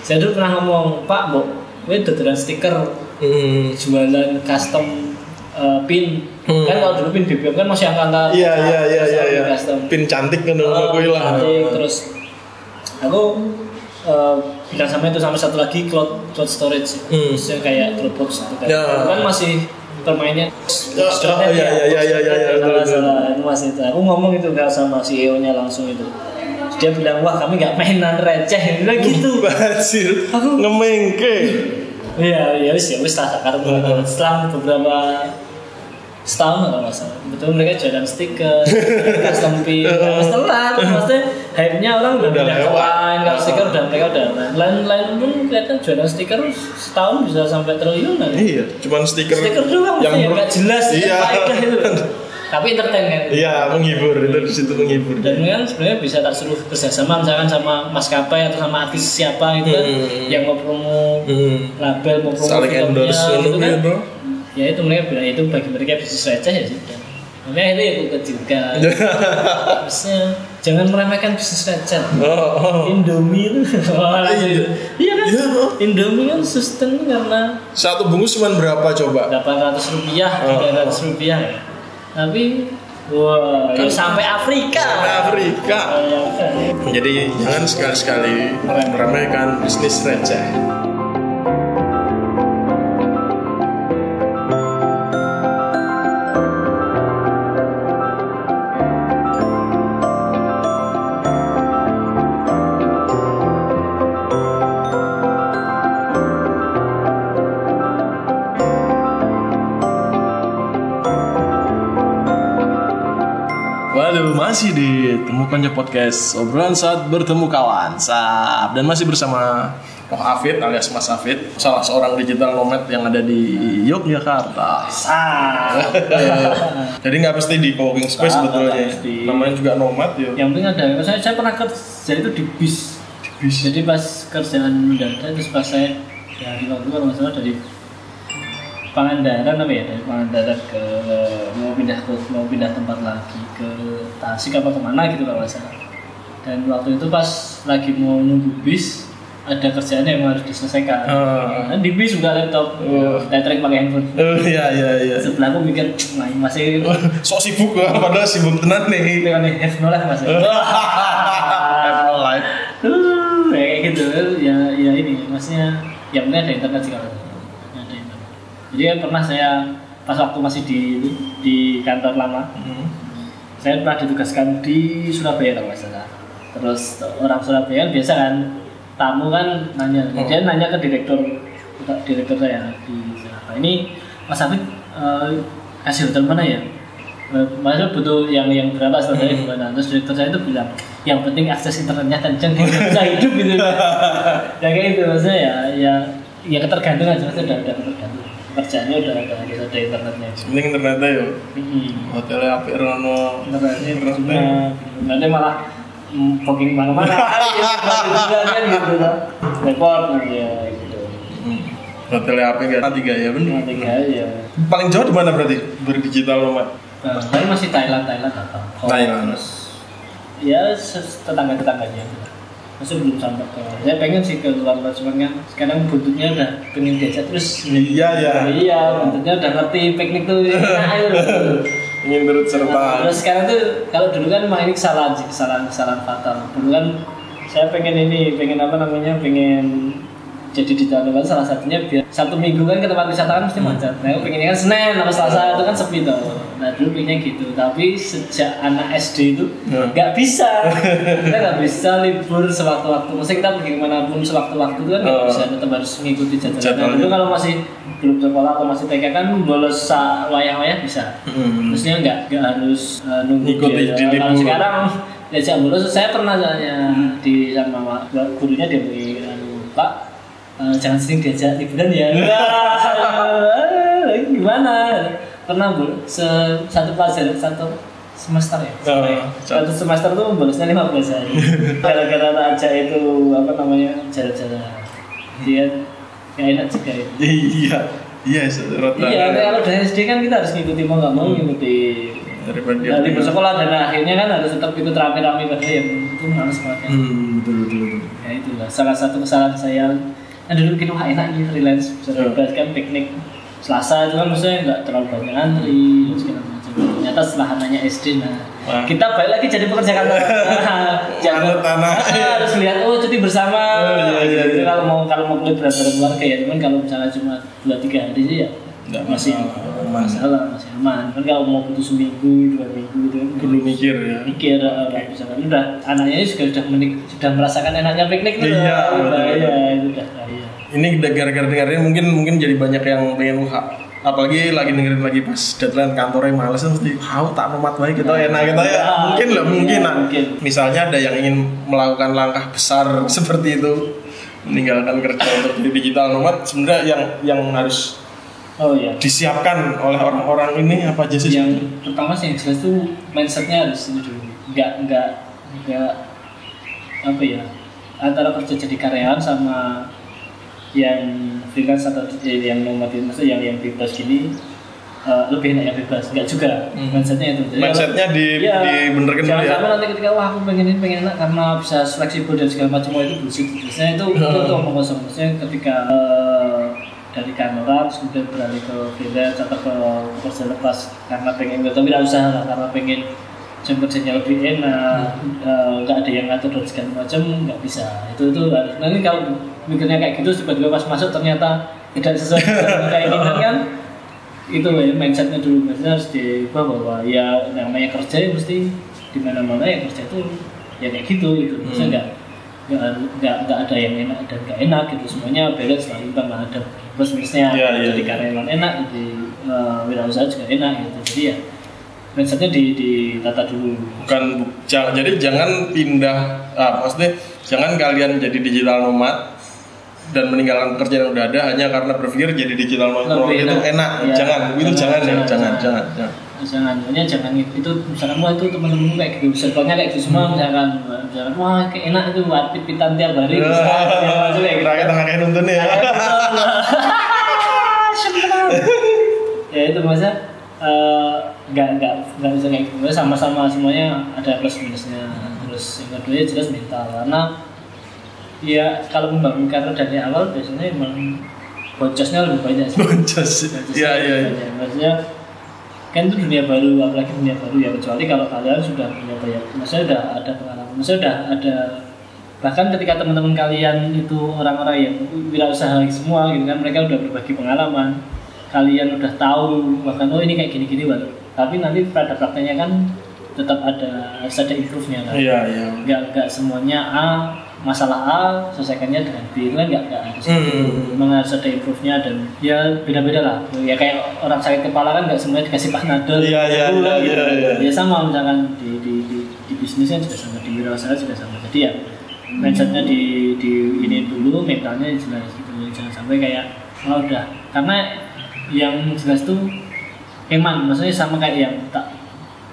S2: saya dulu pernah ngomong Pak Mbok gue dodolan stiker
S1: Hmm.
S2: jualan custom uh, pin
S1: Hmm.
S2: kan kalau dulu pin BBM kan masih angka-angka
S1: Iya iya iya iya iya. Pin cantik kan
S2: Oh,
S1: aku lah.
S2: cantik. terus aku uh, bilang sama itu sama satu lagi cloud cloud storage.
S1: Hmm.
S2: Maksudnya kayak Dropbox gitu kan
S1: Ya.
S2: Kan masih permainnya
S1: Oh, oh, iya, iya, iya, iya, iya, iya,
S2: kalau
S1: betul,
S2: salah itu. Aku ngomong itu kan sama CEO nya langsung itu. Dia bilang wah kami nggak mainan receh. Bilang gitu. [laughs]
S1: Bajir,
S2: Aku-
S1: ngemengke.
S2: iya ya wis ya wis tak karena setelah beberapa setahun kalau nggak salah betul mereka jualan stiker custom pin [laughs] Mas telat maksudnya hype-nya orang udah
S1: Udah
S2: pindah ke
S1: lewat.
S2: lain kalau stiker udah mereka udah lain lain pun kelihatan jualan stiker setahun bisa sampai triliunan ya.
S1: Iya, cuman stiker,
S2: stiker doang
S1: yang
S2: nggak jelas
S1: Iya.
S2: itu [laughs] tapi entertain kan
S1: Iya, menghibur itu di situ menghibur.
S2: dan kan sebenarnya bisa tak suruh kerjasama misalkan sama maskapai atau sama artis siapa gitu kan
S1: Hmm.
S2: yang mau promo
S1: Hmm.
S2: label mau promo filmnya gitu kan
S1: gitu.
S2: Ya itu mereka bilang itu bagi mereka bisnis receh ya sudah makanya itu ya aku kecilkan harusnya jangan meremehkan bisnis receh
S1: Oh, oh.
S2: Indomie itu langsung
S1: Iya.
S2: itu. iya kan
S1: Iya, bro.
S2: Indomie kan sustain karena
S1: Satu bungkus cuman berapa coba?
S2: 800 rupiah,
S1: Oh.
S2: 300 rupiah ya. Tapi wah, itu sampai Afrika.
S1: Sampai Afrika.
S2: Bayangkan.
S1: Jadi jangan sekali-sekali meremehkan bisnis receh. Masih di Temu Konco Podcast Obrolan saat bertemu kawan Sap Dan masih bersama Roh Afid alias Mas Afid Salah seorang digital nomad yang ada di Yogyakarta
S2: Sah. [laughs]
S1: Jadi nggak pasti di co-working space sebetulnya
S2: mesti.
S1: Namanya juga nomad ya
S2: Yang penting ada. Saya, saya pernah kerja itu di bis.
S1: bis.
S2: Jadi pas kerjaan mendadak terus pas saya dari waktu kalau nggak salah dari Pangandaran apa ya dari Pangandaran ke mau pindah ke mau pindah tempat lagi ke Tasik apa ke mana gitu kalau nggak salah. Dan waktu itu pas lagi mau nunggu bis ada kerjaan yang harus diselesaikan.
S1: Ah.
S2: Dan di bis juga laptop,
S1: Oh.
S2: tethering pakai handphone.
S1: Oh iya iya iya
S2: Sebelah aku mikir, nah masih [laughs]
S1: Sok sibuk gua padahal sibuk tenan nih
S2: dengan have no life mas.
S1: Life.
S2: Uh, kayak gitu ya ya ini maksudnya ya mungkin ada internet sih kalau. Jadi kan pernah saya pas waktu masih di di kantor lama
S1: Hmm.
S2: saya pernah ditugaskan di Surabaya kalau nggak salah. Terus orang Surabaya kan biasa kan tamu kan nanya,
S1: Oh.
S2: dia nanya ke direktur direktur saya di Jakarta. Ini Mas Afid eh, kasih hotel mana ya? Eh, Maksudnya butuh yang yang berapa sebenarnya
S1: Hmm.
S2: gimana? Terus direktur saya itu bilang yang penting akses internetnya kenceng bisa hidup gitu. [laughs] ya kayak gitu maksudnya ya ya ya ketergantungan maksudnya udah udah ketergantungan kerjanya udah udah harus ada internetnya.
S1: Penting internetnya yo.
S2: Hmm
S1: Hotelnya apik rono.
S2: internetnya
S1: Internetnya.
S2: cuma nanti malah mm, booking mana-mana [laughs] kan gitu kan repot nanti ya gitu
S1: Hmm. Hotelnya apik kan tiga ya bener.
S2: nanti aja
S1: Paling jauh di mana berarti berdigital nomad?
S2: nah, tapi masih Thailand Thailand apa
S1: Thailand.
S2: terus ya tetangga tetangganya masih belum sampai ke saya pengen sih ke luar luar cuman kan sekarang buntutnya udah pengen diajak terus
S1: Iya ya.
S2: iya buntutnya udah ngerti piknik tuh [laughs] nah, ayo
S1: Ingin turut serta.
S2: Terus sekarang tuh kalau dulu kan memang ini kesalahan sih, kesalahan kesalahan fatal. Dulu kan saya pengen ini, pengen apa namanya, pengen jadi di Jawa salah satunya biar satu minggu kan ke tempat wisata kan mesti macet. Nah, aku pengennya kan Senin atau Selasa itu kan sepi tuh. Nah dulu pengennya gitu, tapi sejak anak SD itu
S1: Hmm.
S2: nggak bisa, [laughs] kita nggak bisa libur sewaktu-waktu. Maksudnya kita pergi ke mana pun sewaktu-waktu itu kan nggak
S1: Oh.
S2: bisa, tetap harus mengikuti jadwal. Nah, dulu kalau masih belum sekolah atau masih TK kan bolos wayang-wayang bisa.
S1: Hmm.
S2: Maksudnya nggak nggak harus uh, nunggu dia.
S1: di
S2: Kalau sekarang diajak bolos, saya pernah soalnya di sama ma- gurunya dia bilang Pak uh, jangan sering diajak liburan ya. [laughs] Wah, gimana? Pernah bu, se satu pelajaran satu semester ya.
S1: Oh,
S2: satu semester tuh bolosnya 15 hari. [laughs] Gara-gara tak ajak itu apa namanya jalan-jalan. Dia nggak enak juga ya.
S1: Iya. Iya, rata.
S2: Iya, kalau dari SD kan kita harus ngikuti mau nggak mau ngikuti
S1: Daripada dia.
S2: dari bersekolah dan akhirnya kan harus tetap ikut rame-rame pada yang itu males banget kan.
S1: Hmm, betul betul betul.
S2: Ya itulah salah satu kesalahan saya. Nah dulu wah enak nih freelance bisa
S1: Hmm.
S2: bebas kan piknik Selasa itu kan maksudnya nggak terlalu banyak antri segala macam. Ternyata setelah anaknya SD nah
S1: Wah.
S2: kita balik lagi jadi pekerja kantor. Jangan
S1: Anut anak.
S2: Ah, harus lihat oh cuti bersama.
S1: Oh, iya, iya,
S2: Gitu.
S1: iya.
S2: Kalau mau kalau mau kulit berat bareng keluarga ya cuman kalau misalnya cuma dua tiga hari sih ya
S1: Nggak
S2: masih
S1: masalah, aman.
S2: masalah masih aman kan kalau mau butuh seminggu dua minggu itu kan
S1: Perlu mikir ya.
S2: mikir uh, kayak misalkan udah anaknya ini juga sudah menik, sudah merasakan enaknya piknik tuh
S1: Iya,
S2: udah
S1: betul.
S2: ya itu udah bahaya
S1: Ini gara-gara dengerin mungkin mungkin jadi banyak yang pengen wah apalagi lagi dengerin lagi pas deadline kantornya males mesti hau tak nomat baik gitu. Enak gitu. ya.
S2: Ya,
S1: mungkin lah mungkin
S2: ya, mungkin.
S1: misalnya ada yang ingin melakukan langkah besar [laughs] seperti itu meninggalkan kerja untuk jadi digital nomad sebenarnya yang yang harus
S2: oh iya.
S1: disiapkan oleh orang-orang ini apa aja sih?
S2: Yang pertama sih yang jelas tuh mindsetnya harus itu dulu nggak nggak nggak apa ya antara kerja jadi karyawan sama yang freelance atau eh, yang nomad itu maksudnya yang yang bebas gini eh, lebih enak yang bebas. Nggak juga
S1: Hmm.
S2: mindsetnya itu. Jadi
S1: mindsetnya
S2: kalau-
S1: di
S2: Iya,
S1: dibenerkan dulu
S2: jangan
S1: ya
S2: sampai nanti ketika wah aku pengen ini pengen enak karena bisa fleksibel dan segala macam itu bullshit. Biasanya itu itu,
S1: Hmm.
S2: itu omong kosong. Maksudnya ketika eh, dari kantoran terus kemudian beralih ke freelance atau ke kerja lepas karena pengen atau tidak usaha lah karena pengen jam kerjanya lebih enak eh, nggak ada yang ngatur dan segala macam nggak bisa. Itu itu. Nanti kalau mikirnya kayak gitu tiba-tiba pas masuk ternyata tidak sesuai dengan [laughs] keinginan kan. Itu ya mindsetnya dulu. Mindsetnya harus diubah bahwa ya namanya kerja ya mesti di mana mana ya kerja itu ya kayak gitu gitu. Maksudnya nggak nggak nggak nggak ada yang enak dan nggak enak gitu. Semuanya balance lah imbang lah ada plus minusnya.
S1: Iya, iya,
S2: jadi
S1: iya.
S2: karyawan enak jadi uh, wirausaha juga enak gitu. Jadi ya mindsetnya di ditata dulu.
S1: Bukan bu- ja- jadi jangan pindah ah, maksudnya jangan kalian jadi digital nomad dan meninggalkan pekerjaan yang udah ada hanya karena berpikir jadi digital nomad itu
S2: enak.
S1: enak.
S2: Iya.
S1: jangan. Itu
S2: Jangan,
S1: jangan ya.
S2: jangan,
S1: jangan jangan.
S2: jangan.
S1: jangan.
S2: Jangan. Pokoknya jangan itu misalkan wah itu teman-temanmu kayak gitu. Circle-nya kayak gitu semua misalkan misalkan wah kayak enak itu buat pipitan tiap hari. Bisa. Ya, gitu.
S1: rakyat tengah kayak nonton ya. [laughs] [laughs]
S2: Ya itu maksudnya eh, nggak nggak nggak bisa kayak gitu. Sama-sama semuanya ada plus minusnya. Terus yang kedua ya jelas mental. Karena ya kalau membangun karir dari awal biasanya emang boncosnya lebih banyak sih. Boncosnya
S1: iya iya iya.
S2: maksudnya kan itu dunia baru apalagi dunia baru ya kecuali kalau kalian sudah punya banyak. Maksudnya sudah ada pengalaman. Maksudnya sudah ada bahkan ketika teman-teman kalian itu orang-orang yang wirausaha semua gitu kan mereka udah berbagi pengalaman. Kalian udah tahu bahkan oh ini kayak gini-gini baru tapi nanti pada prakteknya kan tetap ada harus ada improve-nya kan.
S1: Iya iya.
S2: Nggak nggak semuanya A masalah A selesaikannya dengan B itu kan nggak nggak harus
S1: Hmm.
S2: gitu. memang harus ada improve-nya dan ya beda-beda lah ya kayak orang sakit kepala kan nggak semuanya dikasih panadol
S1: Iya, iya,
S2: gitu
S1: iya,
S2: kan, gitu.
S1: iya, iya.
S2: ya sama misalkan di di di, di bisnisnya juga sama di wirausaha juga sama jadi ya mindsetnya di di ini dulu mentalnya jelas gitu jangan sampai kayak oh udah karena yang jelas tuh emang maksudnya sama kayak yang tak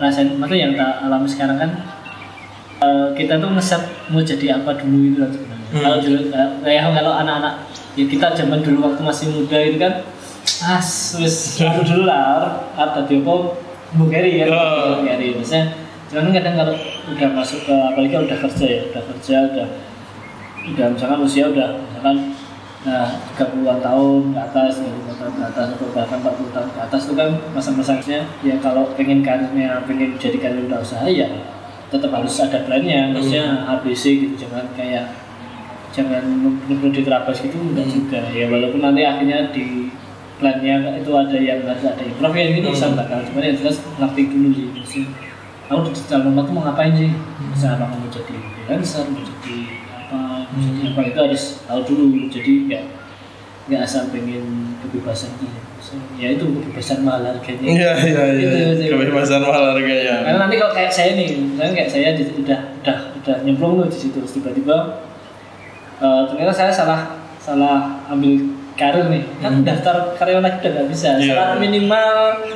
S2: rasain maksudnya yang tak alami sekarang kan eh, kita tuh ngeset mau jadi apa dulu itu kan sebenarnya
S1: Hmm.
S2: kalau dulu eh, kayak kalau anak-anak ya kita zaman dulu waktu masih muda itu kan as wis aku [laughs] dulu lah ada di apa Bu Keri kan
S1: Oh.
S2: Bu Keri maksudnya cuman kan kadang kalau udah masuk ke apalagi udah kerja ya udah kerja udah udah misalkan usia udah misalkan nah 30-an tahun ke atas 30 tahun ke atas atau bahkan 40 tahun ke atas itu kan masa-masanya ya kalau pengen karirnya pengen jadi karir usaha ya tetap harus ada plannya maksudnya ABC gitu jangan kayak jangan benar diterabas gitu enggak juga. Ya walaupun nanti akhirnya di plannya itu ada yang harus ada improve ya gitu bisa bakal cuman yang jelas ngerti dulu sih maksudnya kamu di digital nomad tuh mau ngapain sih? Misalnya apa kamu jadi freelancer mau jadi apa mau jadi apa itu harus tahu dulu. Jadi nggak nggak asal pengen kebebasan gitu. Maksudnya, ya itu kebebasan mahal harganya
S1: iya iya. Iya kebebasan mahal harganya
S2: karena nanti kalau kayak saya nih misalnya kayak saya udah udah udah nyemplung tuh di situ terus tiba-tiba eh, ternyata saya salah salah ambil karir nih. Kan daftar karyawan lagi udah nggak bisa.
S1: Iya.
S2: syarat minimal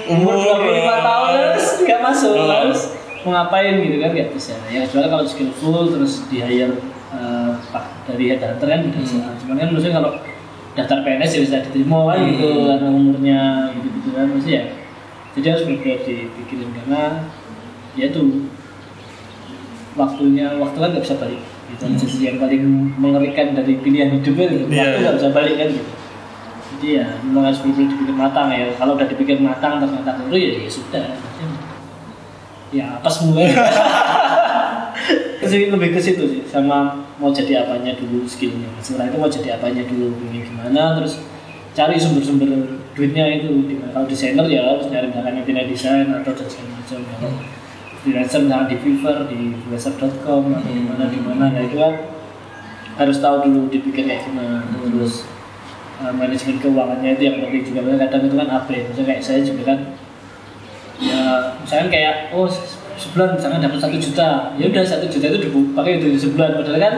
S2: umur
S1: Umur,
S2: 25 tahun
S1: iya.
S2: terus nggak masuk
S1: Oh.
S2: harus mau ngapain gitu kan nggak bisa. Ya kecuali kalau skillful terus di hire eh, pak dari headhunter kan bisa cuman kan maksudnya kalau daftar PNS ya bisa diterima kan gitu karena umurnya gitu gitu kan maksudnya ya. Jadi harus benar dipikirin karena ya itu waktunya waktu kan nggak bisa balik. Gitu jadi yang paling mengerikan dari pilihan hidupnya gitu
S1: Iya,
S2: waktu
S1: iya.
S2: nggak bisa balik kan gitu. Jadi ya memang harus benar dipikir matang ya. Kalau udah dipikir matang ternyata keliru ya ya sudah. Ya apa semua? [laughs] Sih lebih ke situ sih sama mau jadi apanya dulu skillnya? Setelah itu mau jadi apanya dulu? Ini gimana? Terus cari sumber-sumber duitnya itu. Di mana kalau desainer ya harus nyari misalkan intinya desain atau dan segala macam. Kalau freelancer misalkan di Fiverr di freelancer.com atau di mana di mana. Nah itu kan harus tahu dulu dipikir kayak gimana. Terus uh, manajemen keuangannya itu yang penting juga. Kadang itu kan apa ya misalnya kayak saya juga kan ya misalkan kayak oh sebulan misalkan dapat satu juta. Ya udah satu juta itu dipakai untuk sebulan. Padahal kan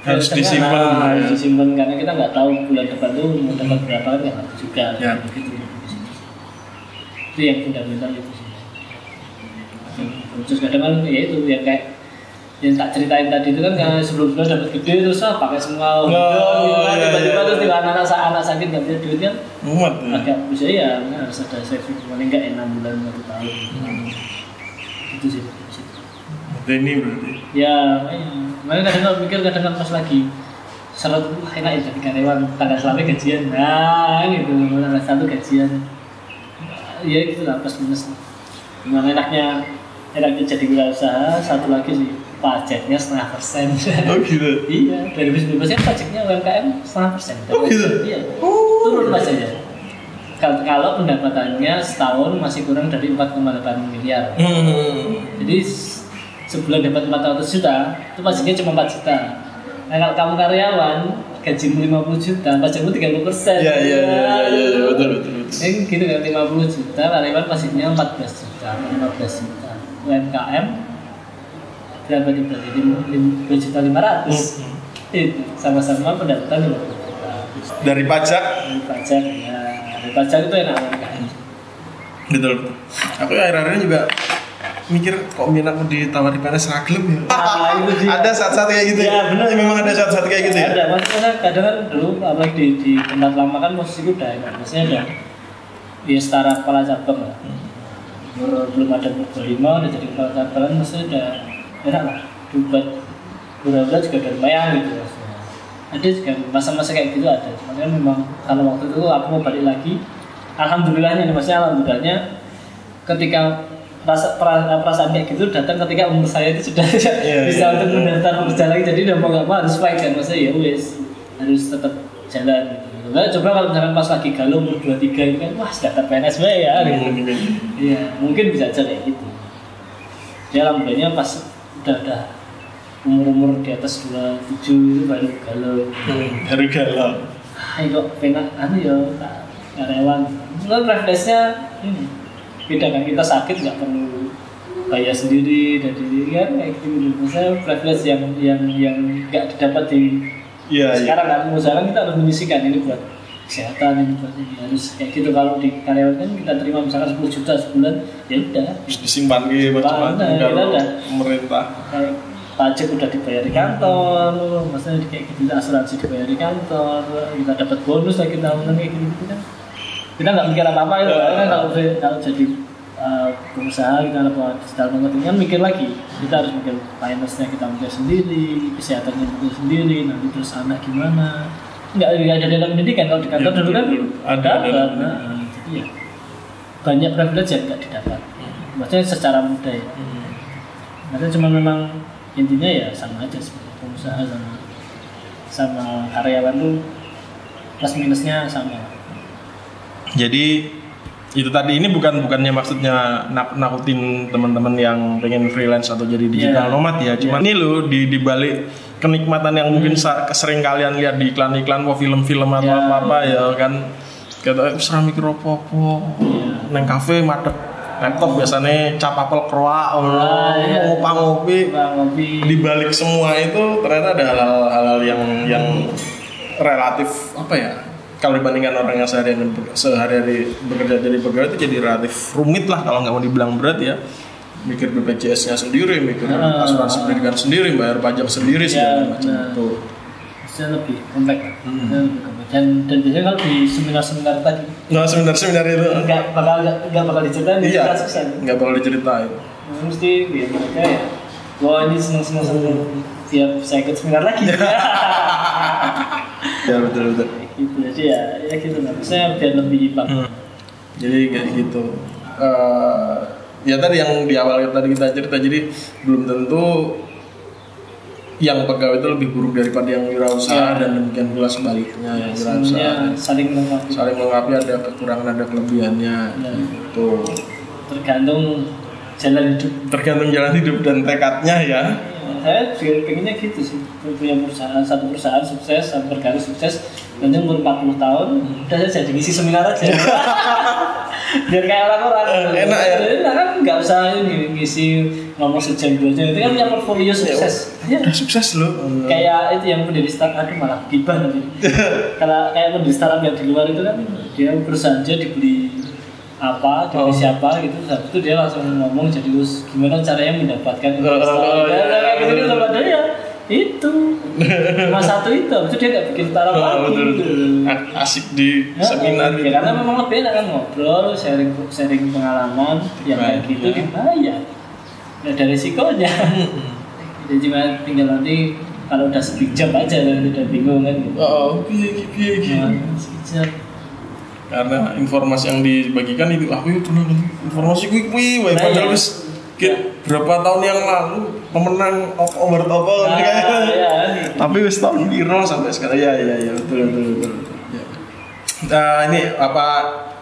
S1: Harus disimpan,
S2: nah,
S1: ya.
S2: harus disimpan. Karena kita nggak tahu bulan depan tuh mau dapat berapa kan nggak tahu juga.
S1: Ya.
S2: gitu. Itu yang fundamental itu sih. Terus kadang kan ya itu yang kayak yang tak ceritain tadi itu kan karena sebelum sebelum dapat gede terus ah pakai semua. Gitu kan
S1: iya,
S2: tiba-tiba
S1: iya,
S2: terus
S1: iya.
S2: tiba anak sa- anak sakit nggak punya duit kan
S1: muat ya.
S2: agak bisa ya harus ada saving. Paling nggak enam bulan satu tahun itu sih
S1: Berarti ini berarti?
S2: Ya makanya. Kadang kalau mikir kadang kan pas lagi syarat wah enak ya jadi karyawan tanggal selama gajian. Nah gitu tanggal satu gajian. Ya itu lah plus minus. Memang enaknya enaknya jadi wirausaha satu lagi sih pajaknya setengah persen.
S1: Oh gitu? [laughs]
S2: Iya dari bisnis bebasnya pajaknya UMKM setengah persen.
S1: Oh, gitu?
S2: iya turun pajaknya kalau pendapatannya setahun masih kurang dari 4,8 miliar
S1: hmm.
S2: jadi sebulan dapat 400 juta, itu pajaknya cuma 4 juta. Nah kalau kamu karyawan, gajimu 50 juta, pajakmu 30 persen.
S1: Iya, iya, iya, iya, iya, iya, betul, betul.
S2: Ini gitu kan, 50 juta, karyawan pajaknya 14 juta, 15 juta. UMKM, berapa nih berarti? 2 juta 500. Itu, sama-sama pendapatan 50 juta.
S1: dari pajak
S2: Dari pajak, ya. Pajak itu enak
S1: betul aku akhir-akhirnya juga mikir kok min aku ditawari PNS ragilem ya
S2: itu dia.
S1: ada saat-saat kayak gitu
S2: Iya, benar.
S1: memang ada saat-saat kayak gitu ya
S2: Ada, maksudnya kadang kan dulu apalagi di, di tempat lama kan posisiku udah enak. Maksudnya udah ya setara kepala cabang lah. Belum, belum ada berlima, udah jadi kepala cabang kan maksudnya udah enak lah. Buat beberapa juga udah lumayan gitu maksudnya. Ada juga masa-masa kayak gitu ada. Kan memang kalau waktu itu aku mau balik lagi, alhamdulillahnya nih maksudnya alhamdulillahnya ketika rasa perasaan, perasaan kayak gitu datang ketika umur saya itu sudah [laughs]
S1: Iya,
S2: bisa
S1: iya,
S2: untuk
S1: iya.
S2: mendaftar kerja lagi jadi udah mau gak mau harus fight kan maksudnya ya wes harus tetap jalan gitu. Nah, coba kalau misalkan pas lagi galau umur 23 itu kan wah daftar PNS ya gitu. Iya, mungkin bisa aja kayak gitu. Ya alhamdulillahnya pas udah udah umur-umur di atas 27 itu baru galau.
S1: Hmm, baru galau
S2: Ayo kok pengen anu ya tak karyawan. Kan refleksnya ini beda kan kita sakit nggak perlu bayar sendiri dan diri kan kayak gitu. Misalnya refleks yang yang yang nggak didapat di
S1: iya
S2: sekarang kan sekarang kita harus menyisikan ini buat kesehatan ini buat ini harus kayak gitu kalau di karyawan kan kita terima misalkan 10 juta sebulan ya udah
S1: disimpan gitu macam-macam
S2: Nah, udah.
S1: pemerintah
S2: kayak pajak udah dibayar di kantor maksudnya kayak gitu asuransi dibayar di kantor kita dapat bonus lagi tahunan kayak gitu, gitu kan. Kita nggak mikir apa apa itu kan kalau kalau jadi uh, pengusaha kita apa digital marketing kan mikir lagi. Kita harus mikir finance-nya kita mikir sendiri kesehatannya mikir sendiri nanti terus anak gimana. Nggak ada dalam pendidikan kalau di kantor
S1: Ya,
S2: dulu kan
S1: betul. Ada
S2: dapat.
S1: dalam
S2: nah, jadi ya banyak privilege yang nggak didapat. Maksudnya secara mudah ya. Maksudnya cuma memang intinya ya sama aja sebenarnya pengusaha sama sama karyawan tuh plus minusnya sama.
S1: jadi itu tadi ini bukan bukannya maksudnya nak nakutin teman-teman yang pengen freelance atau jadi digital
S2: Iya.
S1: nomad ya cuma ini loh di di balik kenikmatan yang mungkin sa- sering kalian lihat di iklan-iklan kok film-film atau
S2: Iya.
S1: apa-apa ya kan. Kata serah mikir apa-apa. Neng kafe madep laptop biasanya cap apel kroa
S2: Ah, iya.
S1: ngopi ngopi
S2: Bang ngopi.
S1: di balik semua itu ternyata ada hal-hal yang yang relatif apa ya kalau dibandingkan orang yang sehari-hari sehari-hari bekerja jadi pegawai itu jadi relatif rumit lah kalau nggak mau dibilang berat ya mikir BPJS-nya sendiri, mikir
S2: Ah.
S1: asuransi pendidikan sendiri, bayar pajak sendiri segala
S2: Ya,
S1: macam itu.
S2: Bisa lebih kompleks.
S1: Hmm.
S2: Dan, dan biasanya kalau di seminar-seminar tadi
S1: Nah seminar-seminar itu
S2: nggak bakal nggak nggak bakal diceritain di
S1: iya
S2: kasusnya.
S1: nggak bakal diceritain.
S2: Mesti ya mereka ya. Wah ini seneng seneng seneng. Siap saya ikut seminar lagi. [laughs]
S1: Ya betul betul.
S2: Gitu jadi ya ya gitu lah. Maksudnya biar lebih imbang.
S1: Hmm. Jadi kayak gitu. Eh, ya tadi yang di awal tadi kita cerita jadi belum tentu yang pegawai itu lebih buruk daripada yang wirausaha
S2: Iya.
S1: dan demikian pula sebaliknya yang wirausaha.
S2: semuanya saling melengkapi
S1: saling melengkapi ada kekurangan ada kelebihannya
S2: Iya.
S1: gitu.
S2: Tergantung jalan hidup.
S1: Tergantung jalan hidup dan tekadnya ya.
S2: Saya juga pengennya gitu sih. Punya perusahaan satu perusahaan sukses satu berkarir sukses nanti umur 40 tahun udah saya jadi ngisi seminar aja. [laughs] Biar kayak orang-orang.
S1: Eh, enak ya?
S2: enak kan nggak usah ini ngisi ngomong sejam dua jam itu kan punya portfolio sukses. ya
S1: udah sukses loh.
S2: Kayak itu yang pendiri startup aduh malah gibah nanti. [laughs] Kalau kayak pendiri startup yang di luar itu kan dia perusahaan dia dibeli apa dari
S1: Oh.
S2: siapa gitu. Habis itu dia langsung ngomong jadi us gimana caranya mendapatkan investor.
S1: oh,
S2: Ya,
S1: iya,
S2: kayak gitu
S1: iya.
S2: gitu padahal ya itu. Cuma [laughs] satu itu itu dia nggak bikin startup
S1: Oh,
S2: lagi
S1: betul,
S2: gitu.
S1: betul. Asik di
S2: Ya,
S1: seminar
S2: ya,
S1: gitu.
S2: karena memang lebih enak kan ngobrol sharing sharing pengalaman yang kayak gitu
S1: ya.
S2: dibayar nggak ada risikonya. Jadi cuma tinggal nanti kalau udah sekejap aja kan udah bingung kan. Gitu
S1: oh piye piye piye
S2: Nah, sekejap
S1: karena informasi yang dibagikan itu aku itu nah, informasi gue wae
S2: Nah,
S1: padahal
S2: iya.
S1: wis Kit, berapa tahun yang lalu pemenang of over apa
S2: Nah, ya, gitu.
S1: tapi wis tahun biru sampai sekarang. Ya ya ya betul betul betul, betul. Ya. Nah, ini apa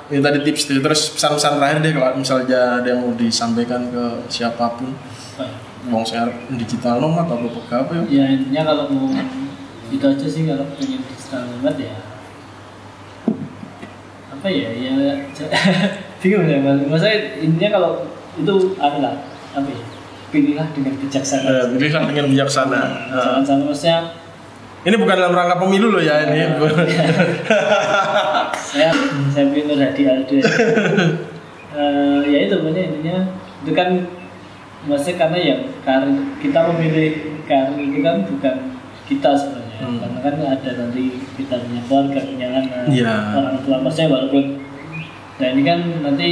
S1: ini tadi tips tuh. terus pesan-pesan terakhir deh kalau misalnya ada yang mau disampaikan ke siapa pun
S2: Nah,
S1: wong share digital nomad atau pegawai
S2: ya intinya kalau mau itu aja sih kalau pengen digital nomad ya apa ya ya [laughs] bingung ya mas maksudnya intinya kalau itu adalah apa ya pilihlah dengan bijaksana
S1: Eh, pilihlah dengan bijaksana.
S2: jangan sampai maksudnya
S1: Ini bukan dalam rangka pemilu loh ya ini. [laughs]
S2: saya saya pilih Nur Hadi Aldo ya. [laughs] Eh, ya itu pokoknya intinya itu kan maksudnya karena ya karir kita memilih karir itu kan bukan kita sebenarnya
S1: Hmm.
S2: karena kan ada nanti kita punya keluarga punya anak
S1: Iya.
S2: orang tua maksudnya walaupun nah ini kan nanti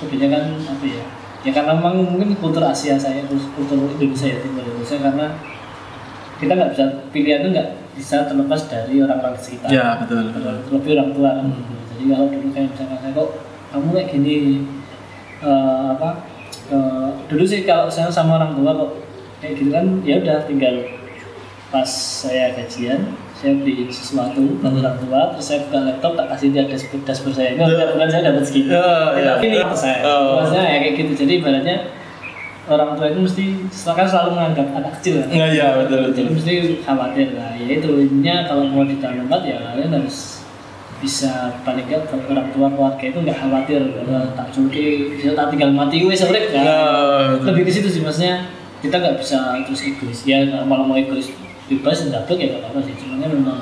S2: kebanyakan apa ya ya karena memang mungkin kultur Asia saya terus kultur Indonesia ya timur Indonesia karena kita nggak bisa pilihan itu nggak bisa terlepas dari orang-orang di sekitar
S1: ya betul betul.
S2: lebih orang tua kan jadi kalau dulu kayak misalkan saya kok kamu kayak gini eh, apa eh, dulu sih kalau saya sama orang tua kok kayak gitu kan ya udah tinggal pas saya gajian saya beli sesuatu buat
S1: Hmm.
S2: orang tua terus saya buka laptop tak kasih dia dashboard dashboard saya ini tiap bulan saya dapat segitu
S1: Ya, ya.
S2: tapi ini saya
S1: Oh.
S2: maksudnya ya kayak gitu jadi ibaratnya orang tua itu mesti kan selalu menganggap anak kecil kan?
S1: Nggak ya betul betul.
S2: jadi mesti khawatir lah. Ya itu intinya kalau mau ditanam tempat ya kalian harus bisa paling nggak kalau orang tua keluarga itu nggak khawatir. Kalau tak cuci bisa tak tinggal mati gue sebenarnya kan
S1: Nah,
S2: lebih ke situ sih maksudnya kita nggak bisa terus egois. Ya malah mau egois bebas ndablek ya nggak apa-apa sih. Cuman memang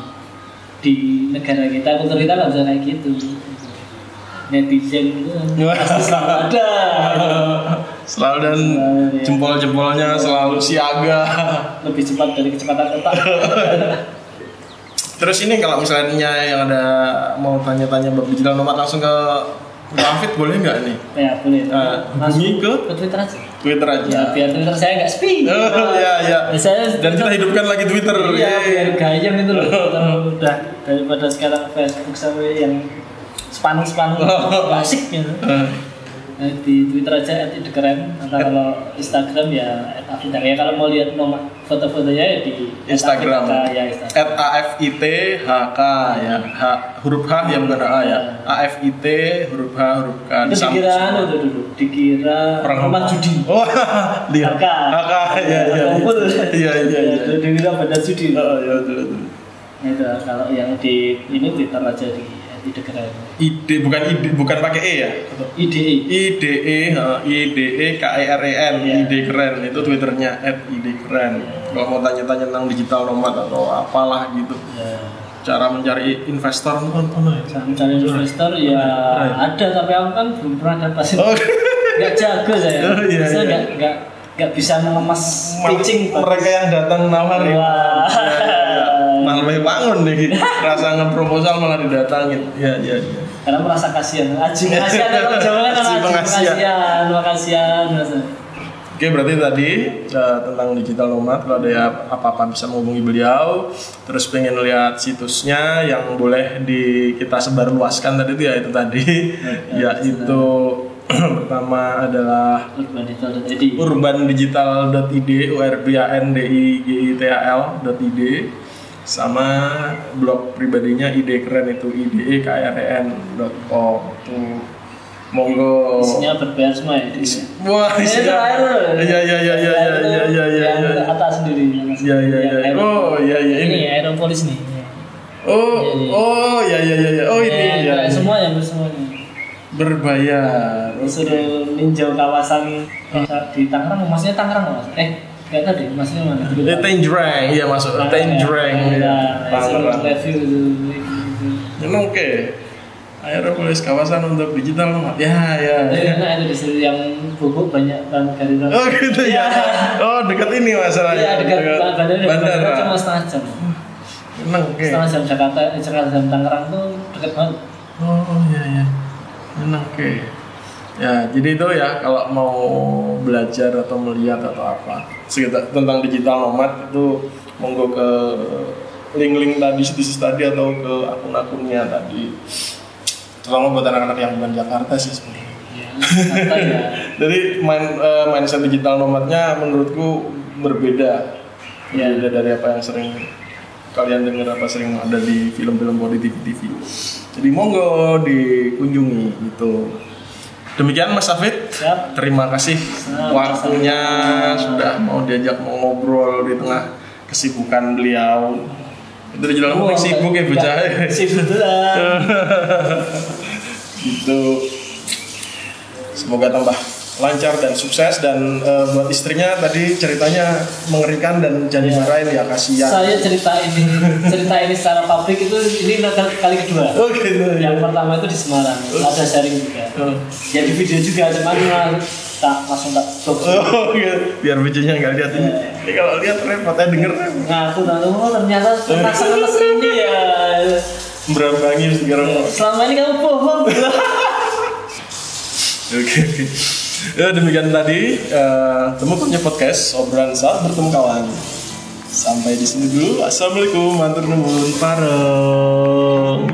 S2: di negara kita kultur kita nggak bisa kayak gitu. Netizen itu [laughs] pasti selalu ada [laughs]
S1: Selalu dan
S2: ya.
S1: jempol-jempolnya selalu siaga.
S2: lebih cepat dari kecepatan otak [laughs]
S1: Terus ini kalau misalnya yang ada mau tanya-tanya bab digital nomad langsung ke David boleh nggak nih?
S2: ya boleh
S1: Eh, hubungi ke
S2: ke Twitter aja
S1: Twitter aja.
S2: ya biar Twitter saya nggak sepi
S1: Oh, [laughs] iya, iya.
S2: Ya, saya
S1: Dan kita hidupkan lagi Twitter.
S2: iya biar gayeng itu loh [laughs] udah daripada sekarang Facebook sampai yang sepaneng sepaneng nggak asik gitu
S1: Eh,
S2: di Twitter aja @idekeren atau kalau Instagram ya @afidaka ya kalau mau lihat nomor foto-fotonya ya di
S1: Instagram.
S2: @afidaka, ya
S1: At AFIT HK ya. H, huruf H ya bukan A ya. AFIT huruf H huruf K.
S2: itu dikira anu tuh dulu dikira
S1: Orang
S2: rumah judi
S1: Oh, [laughs] lihat.
S2: HK.
S1: HK ya ya. Iya iya iya.
S2: Ya, dikira pada judi
S1: Oh, betul.
S2: Nah, itu kalau yang di ini Twitter aja di @idekeren
S1: ide bukan ide bukan pakai e ya?
S2: IDE
S1: ide ha, ide k e r e n
S2: Iya.
S1: ide keren. Itu twitternya at ide keren. Kalau mau tanya-tanya tentang digital nomad atau apalah gitu.
S2: Ya
S1: cara mencari investor itu kan mana ya?
S2: Cara mencari investor ya
S1: Right.
S2: ada tapi aku kan belum pernah dapat
S1: oh.
S2: Nggak jago saya. [laughs]
S1: Oh, iya, iya.
S2: nggak nggak nggak bisa mengemas pitching
S1: mereka yang datang nawarin.
S2: Wah.
S1: Malah lebih bangun nih. [laughs] Rasa ngeproposal malah didatangin. Ya ya ya
S2: karena merasa kasihan. Aji kasihan [laughs] kalau Jawa kan
S1: Aji
S2: kasihan kasihan merasa
S1: Oke berarti tadi eh, tentang digital nomad kalau ada ya apa-apa bisa menghubungi beliau. Terus pengen lihat situsnya yang boleh di kita sebarluaskan tadi itu ya itu tadi.
S2: Ya,
S1: yaitu [clears throat] pertama adalah
S2: Urbanital.id
S1: urbandigital.id u sama blog pribadinya ide keren itu ide k r e tuh monggo
S2: isinya berbayar semua ya di sini.
S1: wah isinya iya iya iya iya iya iya iya iya
S2: Yang
S1: iya
S2: atas sendiri. atas
S1: Iya, iya,
S2: sendiri.
S1: iya.
S2: Yang
S1: Oh, iya, iya,
S2: Ini. Aeropolis nih.
S1: oh oh iya iya iya iya. oh ini
S2: Ya,
S1: ya
S2: ya, semua yang semuanya.
S1: berbayar
S2: Suruh ninjau kawasan di Tangerang, maksudnya Tangerang mas? Eh, tahu deh, maksudnya mana?
S1: Tangerang, iya masuk Tangerang, ya. Tangerang.
S2: review itu.
S1: Ini oke. Aeropolis kawasan untuk digital nomad. Ya, ya.
S2: Tapi enak itu di situ yang bubuk banyak banget dari.
S1: Oh gitu ya. Oh dekat ini masalahnya.
S2: Iya, dekat bandara,
S1: bandara.
S2: bandara cuma setengah jam.
S1: Enak oke.
S2: Setengah jam Jakarta, eh, Jakarta dan Tangerang tuh dekat banget.
S1: Oh iya iya. Enak oke. Ya jadi itu ya kalau mau belajar atau melihat atau apa sekitar tentang digital nomad itu monggo ke link-link tadi situs tadi atau ke akun-akunnya tadi. Terutama buat anak-anak yang bukan Jakarta sih sebenarnya.
S2: Ya, santai [laughs] ya.
S1: Jadi main eh, mindset digital nomadnya menurutku berbeda.
S2: Ya.
S1: Berbeda dari apa yang sering kalian dengar apa sering ada di film-film body TV TV. Jadi monggo dikunjungi gitu. Demikian Mas Afid.
S2: Siap.
S1: Terima kasih
S2: Sama-sama.
S1: waktunya sudah mau diajak mau ngobrol di tengah kesibukan beliau. Itu di jalan sibuk ya bocah.
S2: nggak- Sibuk [laughs]
S1: gitu semoga tambah lancar dan sukses dan eh, buat istrinya tadi ceritanya mengerikan dan jangan
S2: Iya.
S1: dimarahin ya kasihan
S2: Saya cerita ini cerita ini secara publik itu ini kali, kali kedua.
S1: oh gitu ya
S2: Yang pertama itu di Semarang, ada sharing juga.
S1: oh,
S2: Ya di video juga, cuman tak langsung tak box.
S1: oh gitu. biar bijinya nggak lihat ini ini kalau lihat repot ya denger
S2: Ngaku tahu oh ternyata pernah sekelas ini ya.
S1: berambangi sekarang oke
S2: Selama ini kamu bohong. [laughs]
S1: oke ya demikian tadi eh, temu punya podcast obrolan saat bertemu kawan. Sampai di sini dulu. Assalamualaikum matur nuwun pareng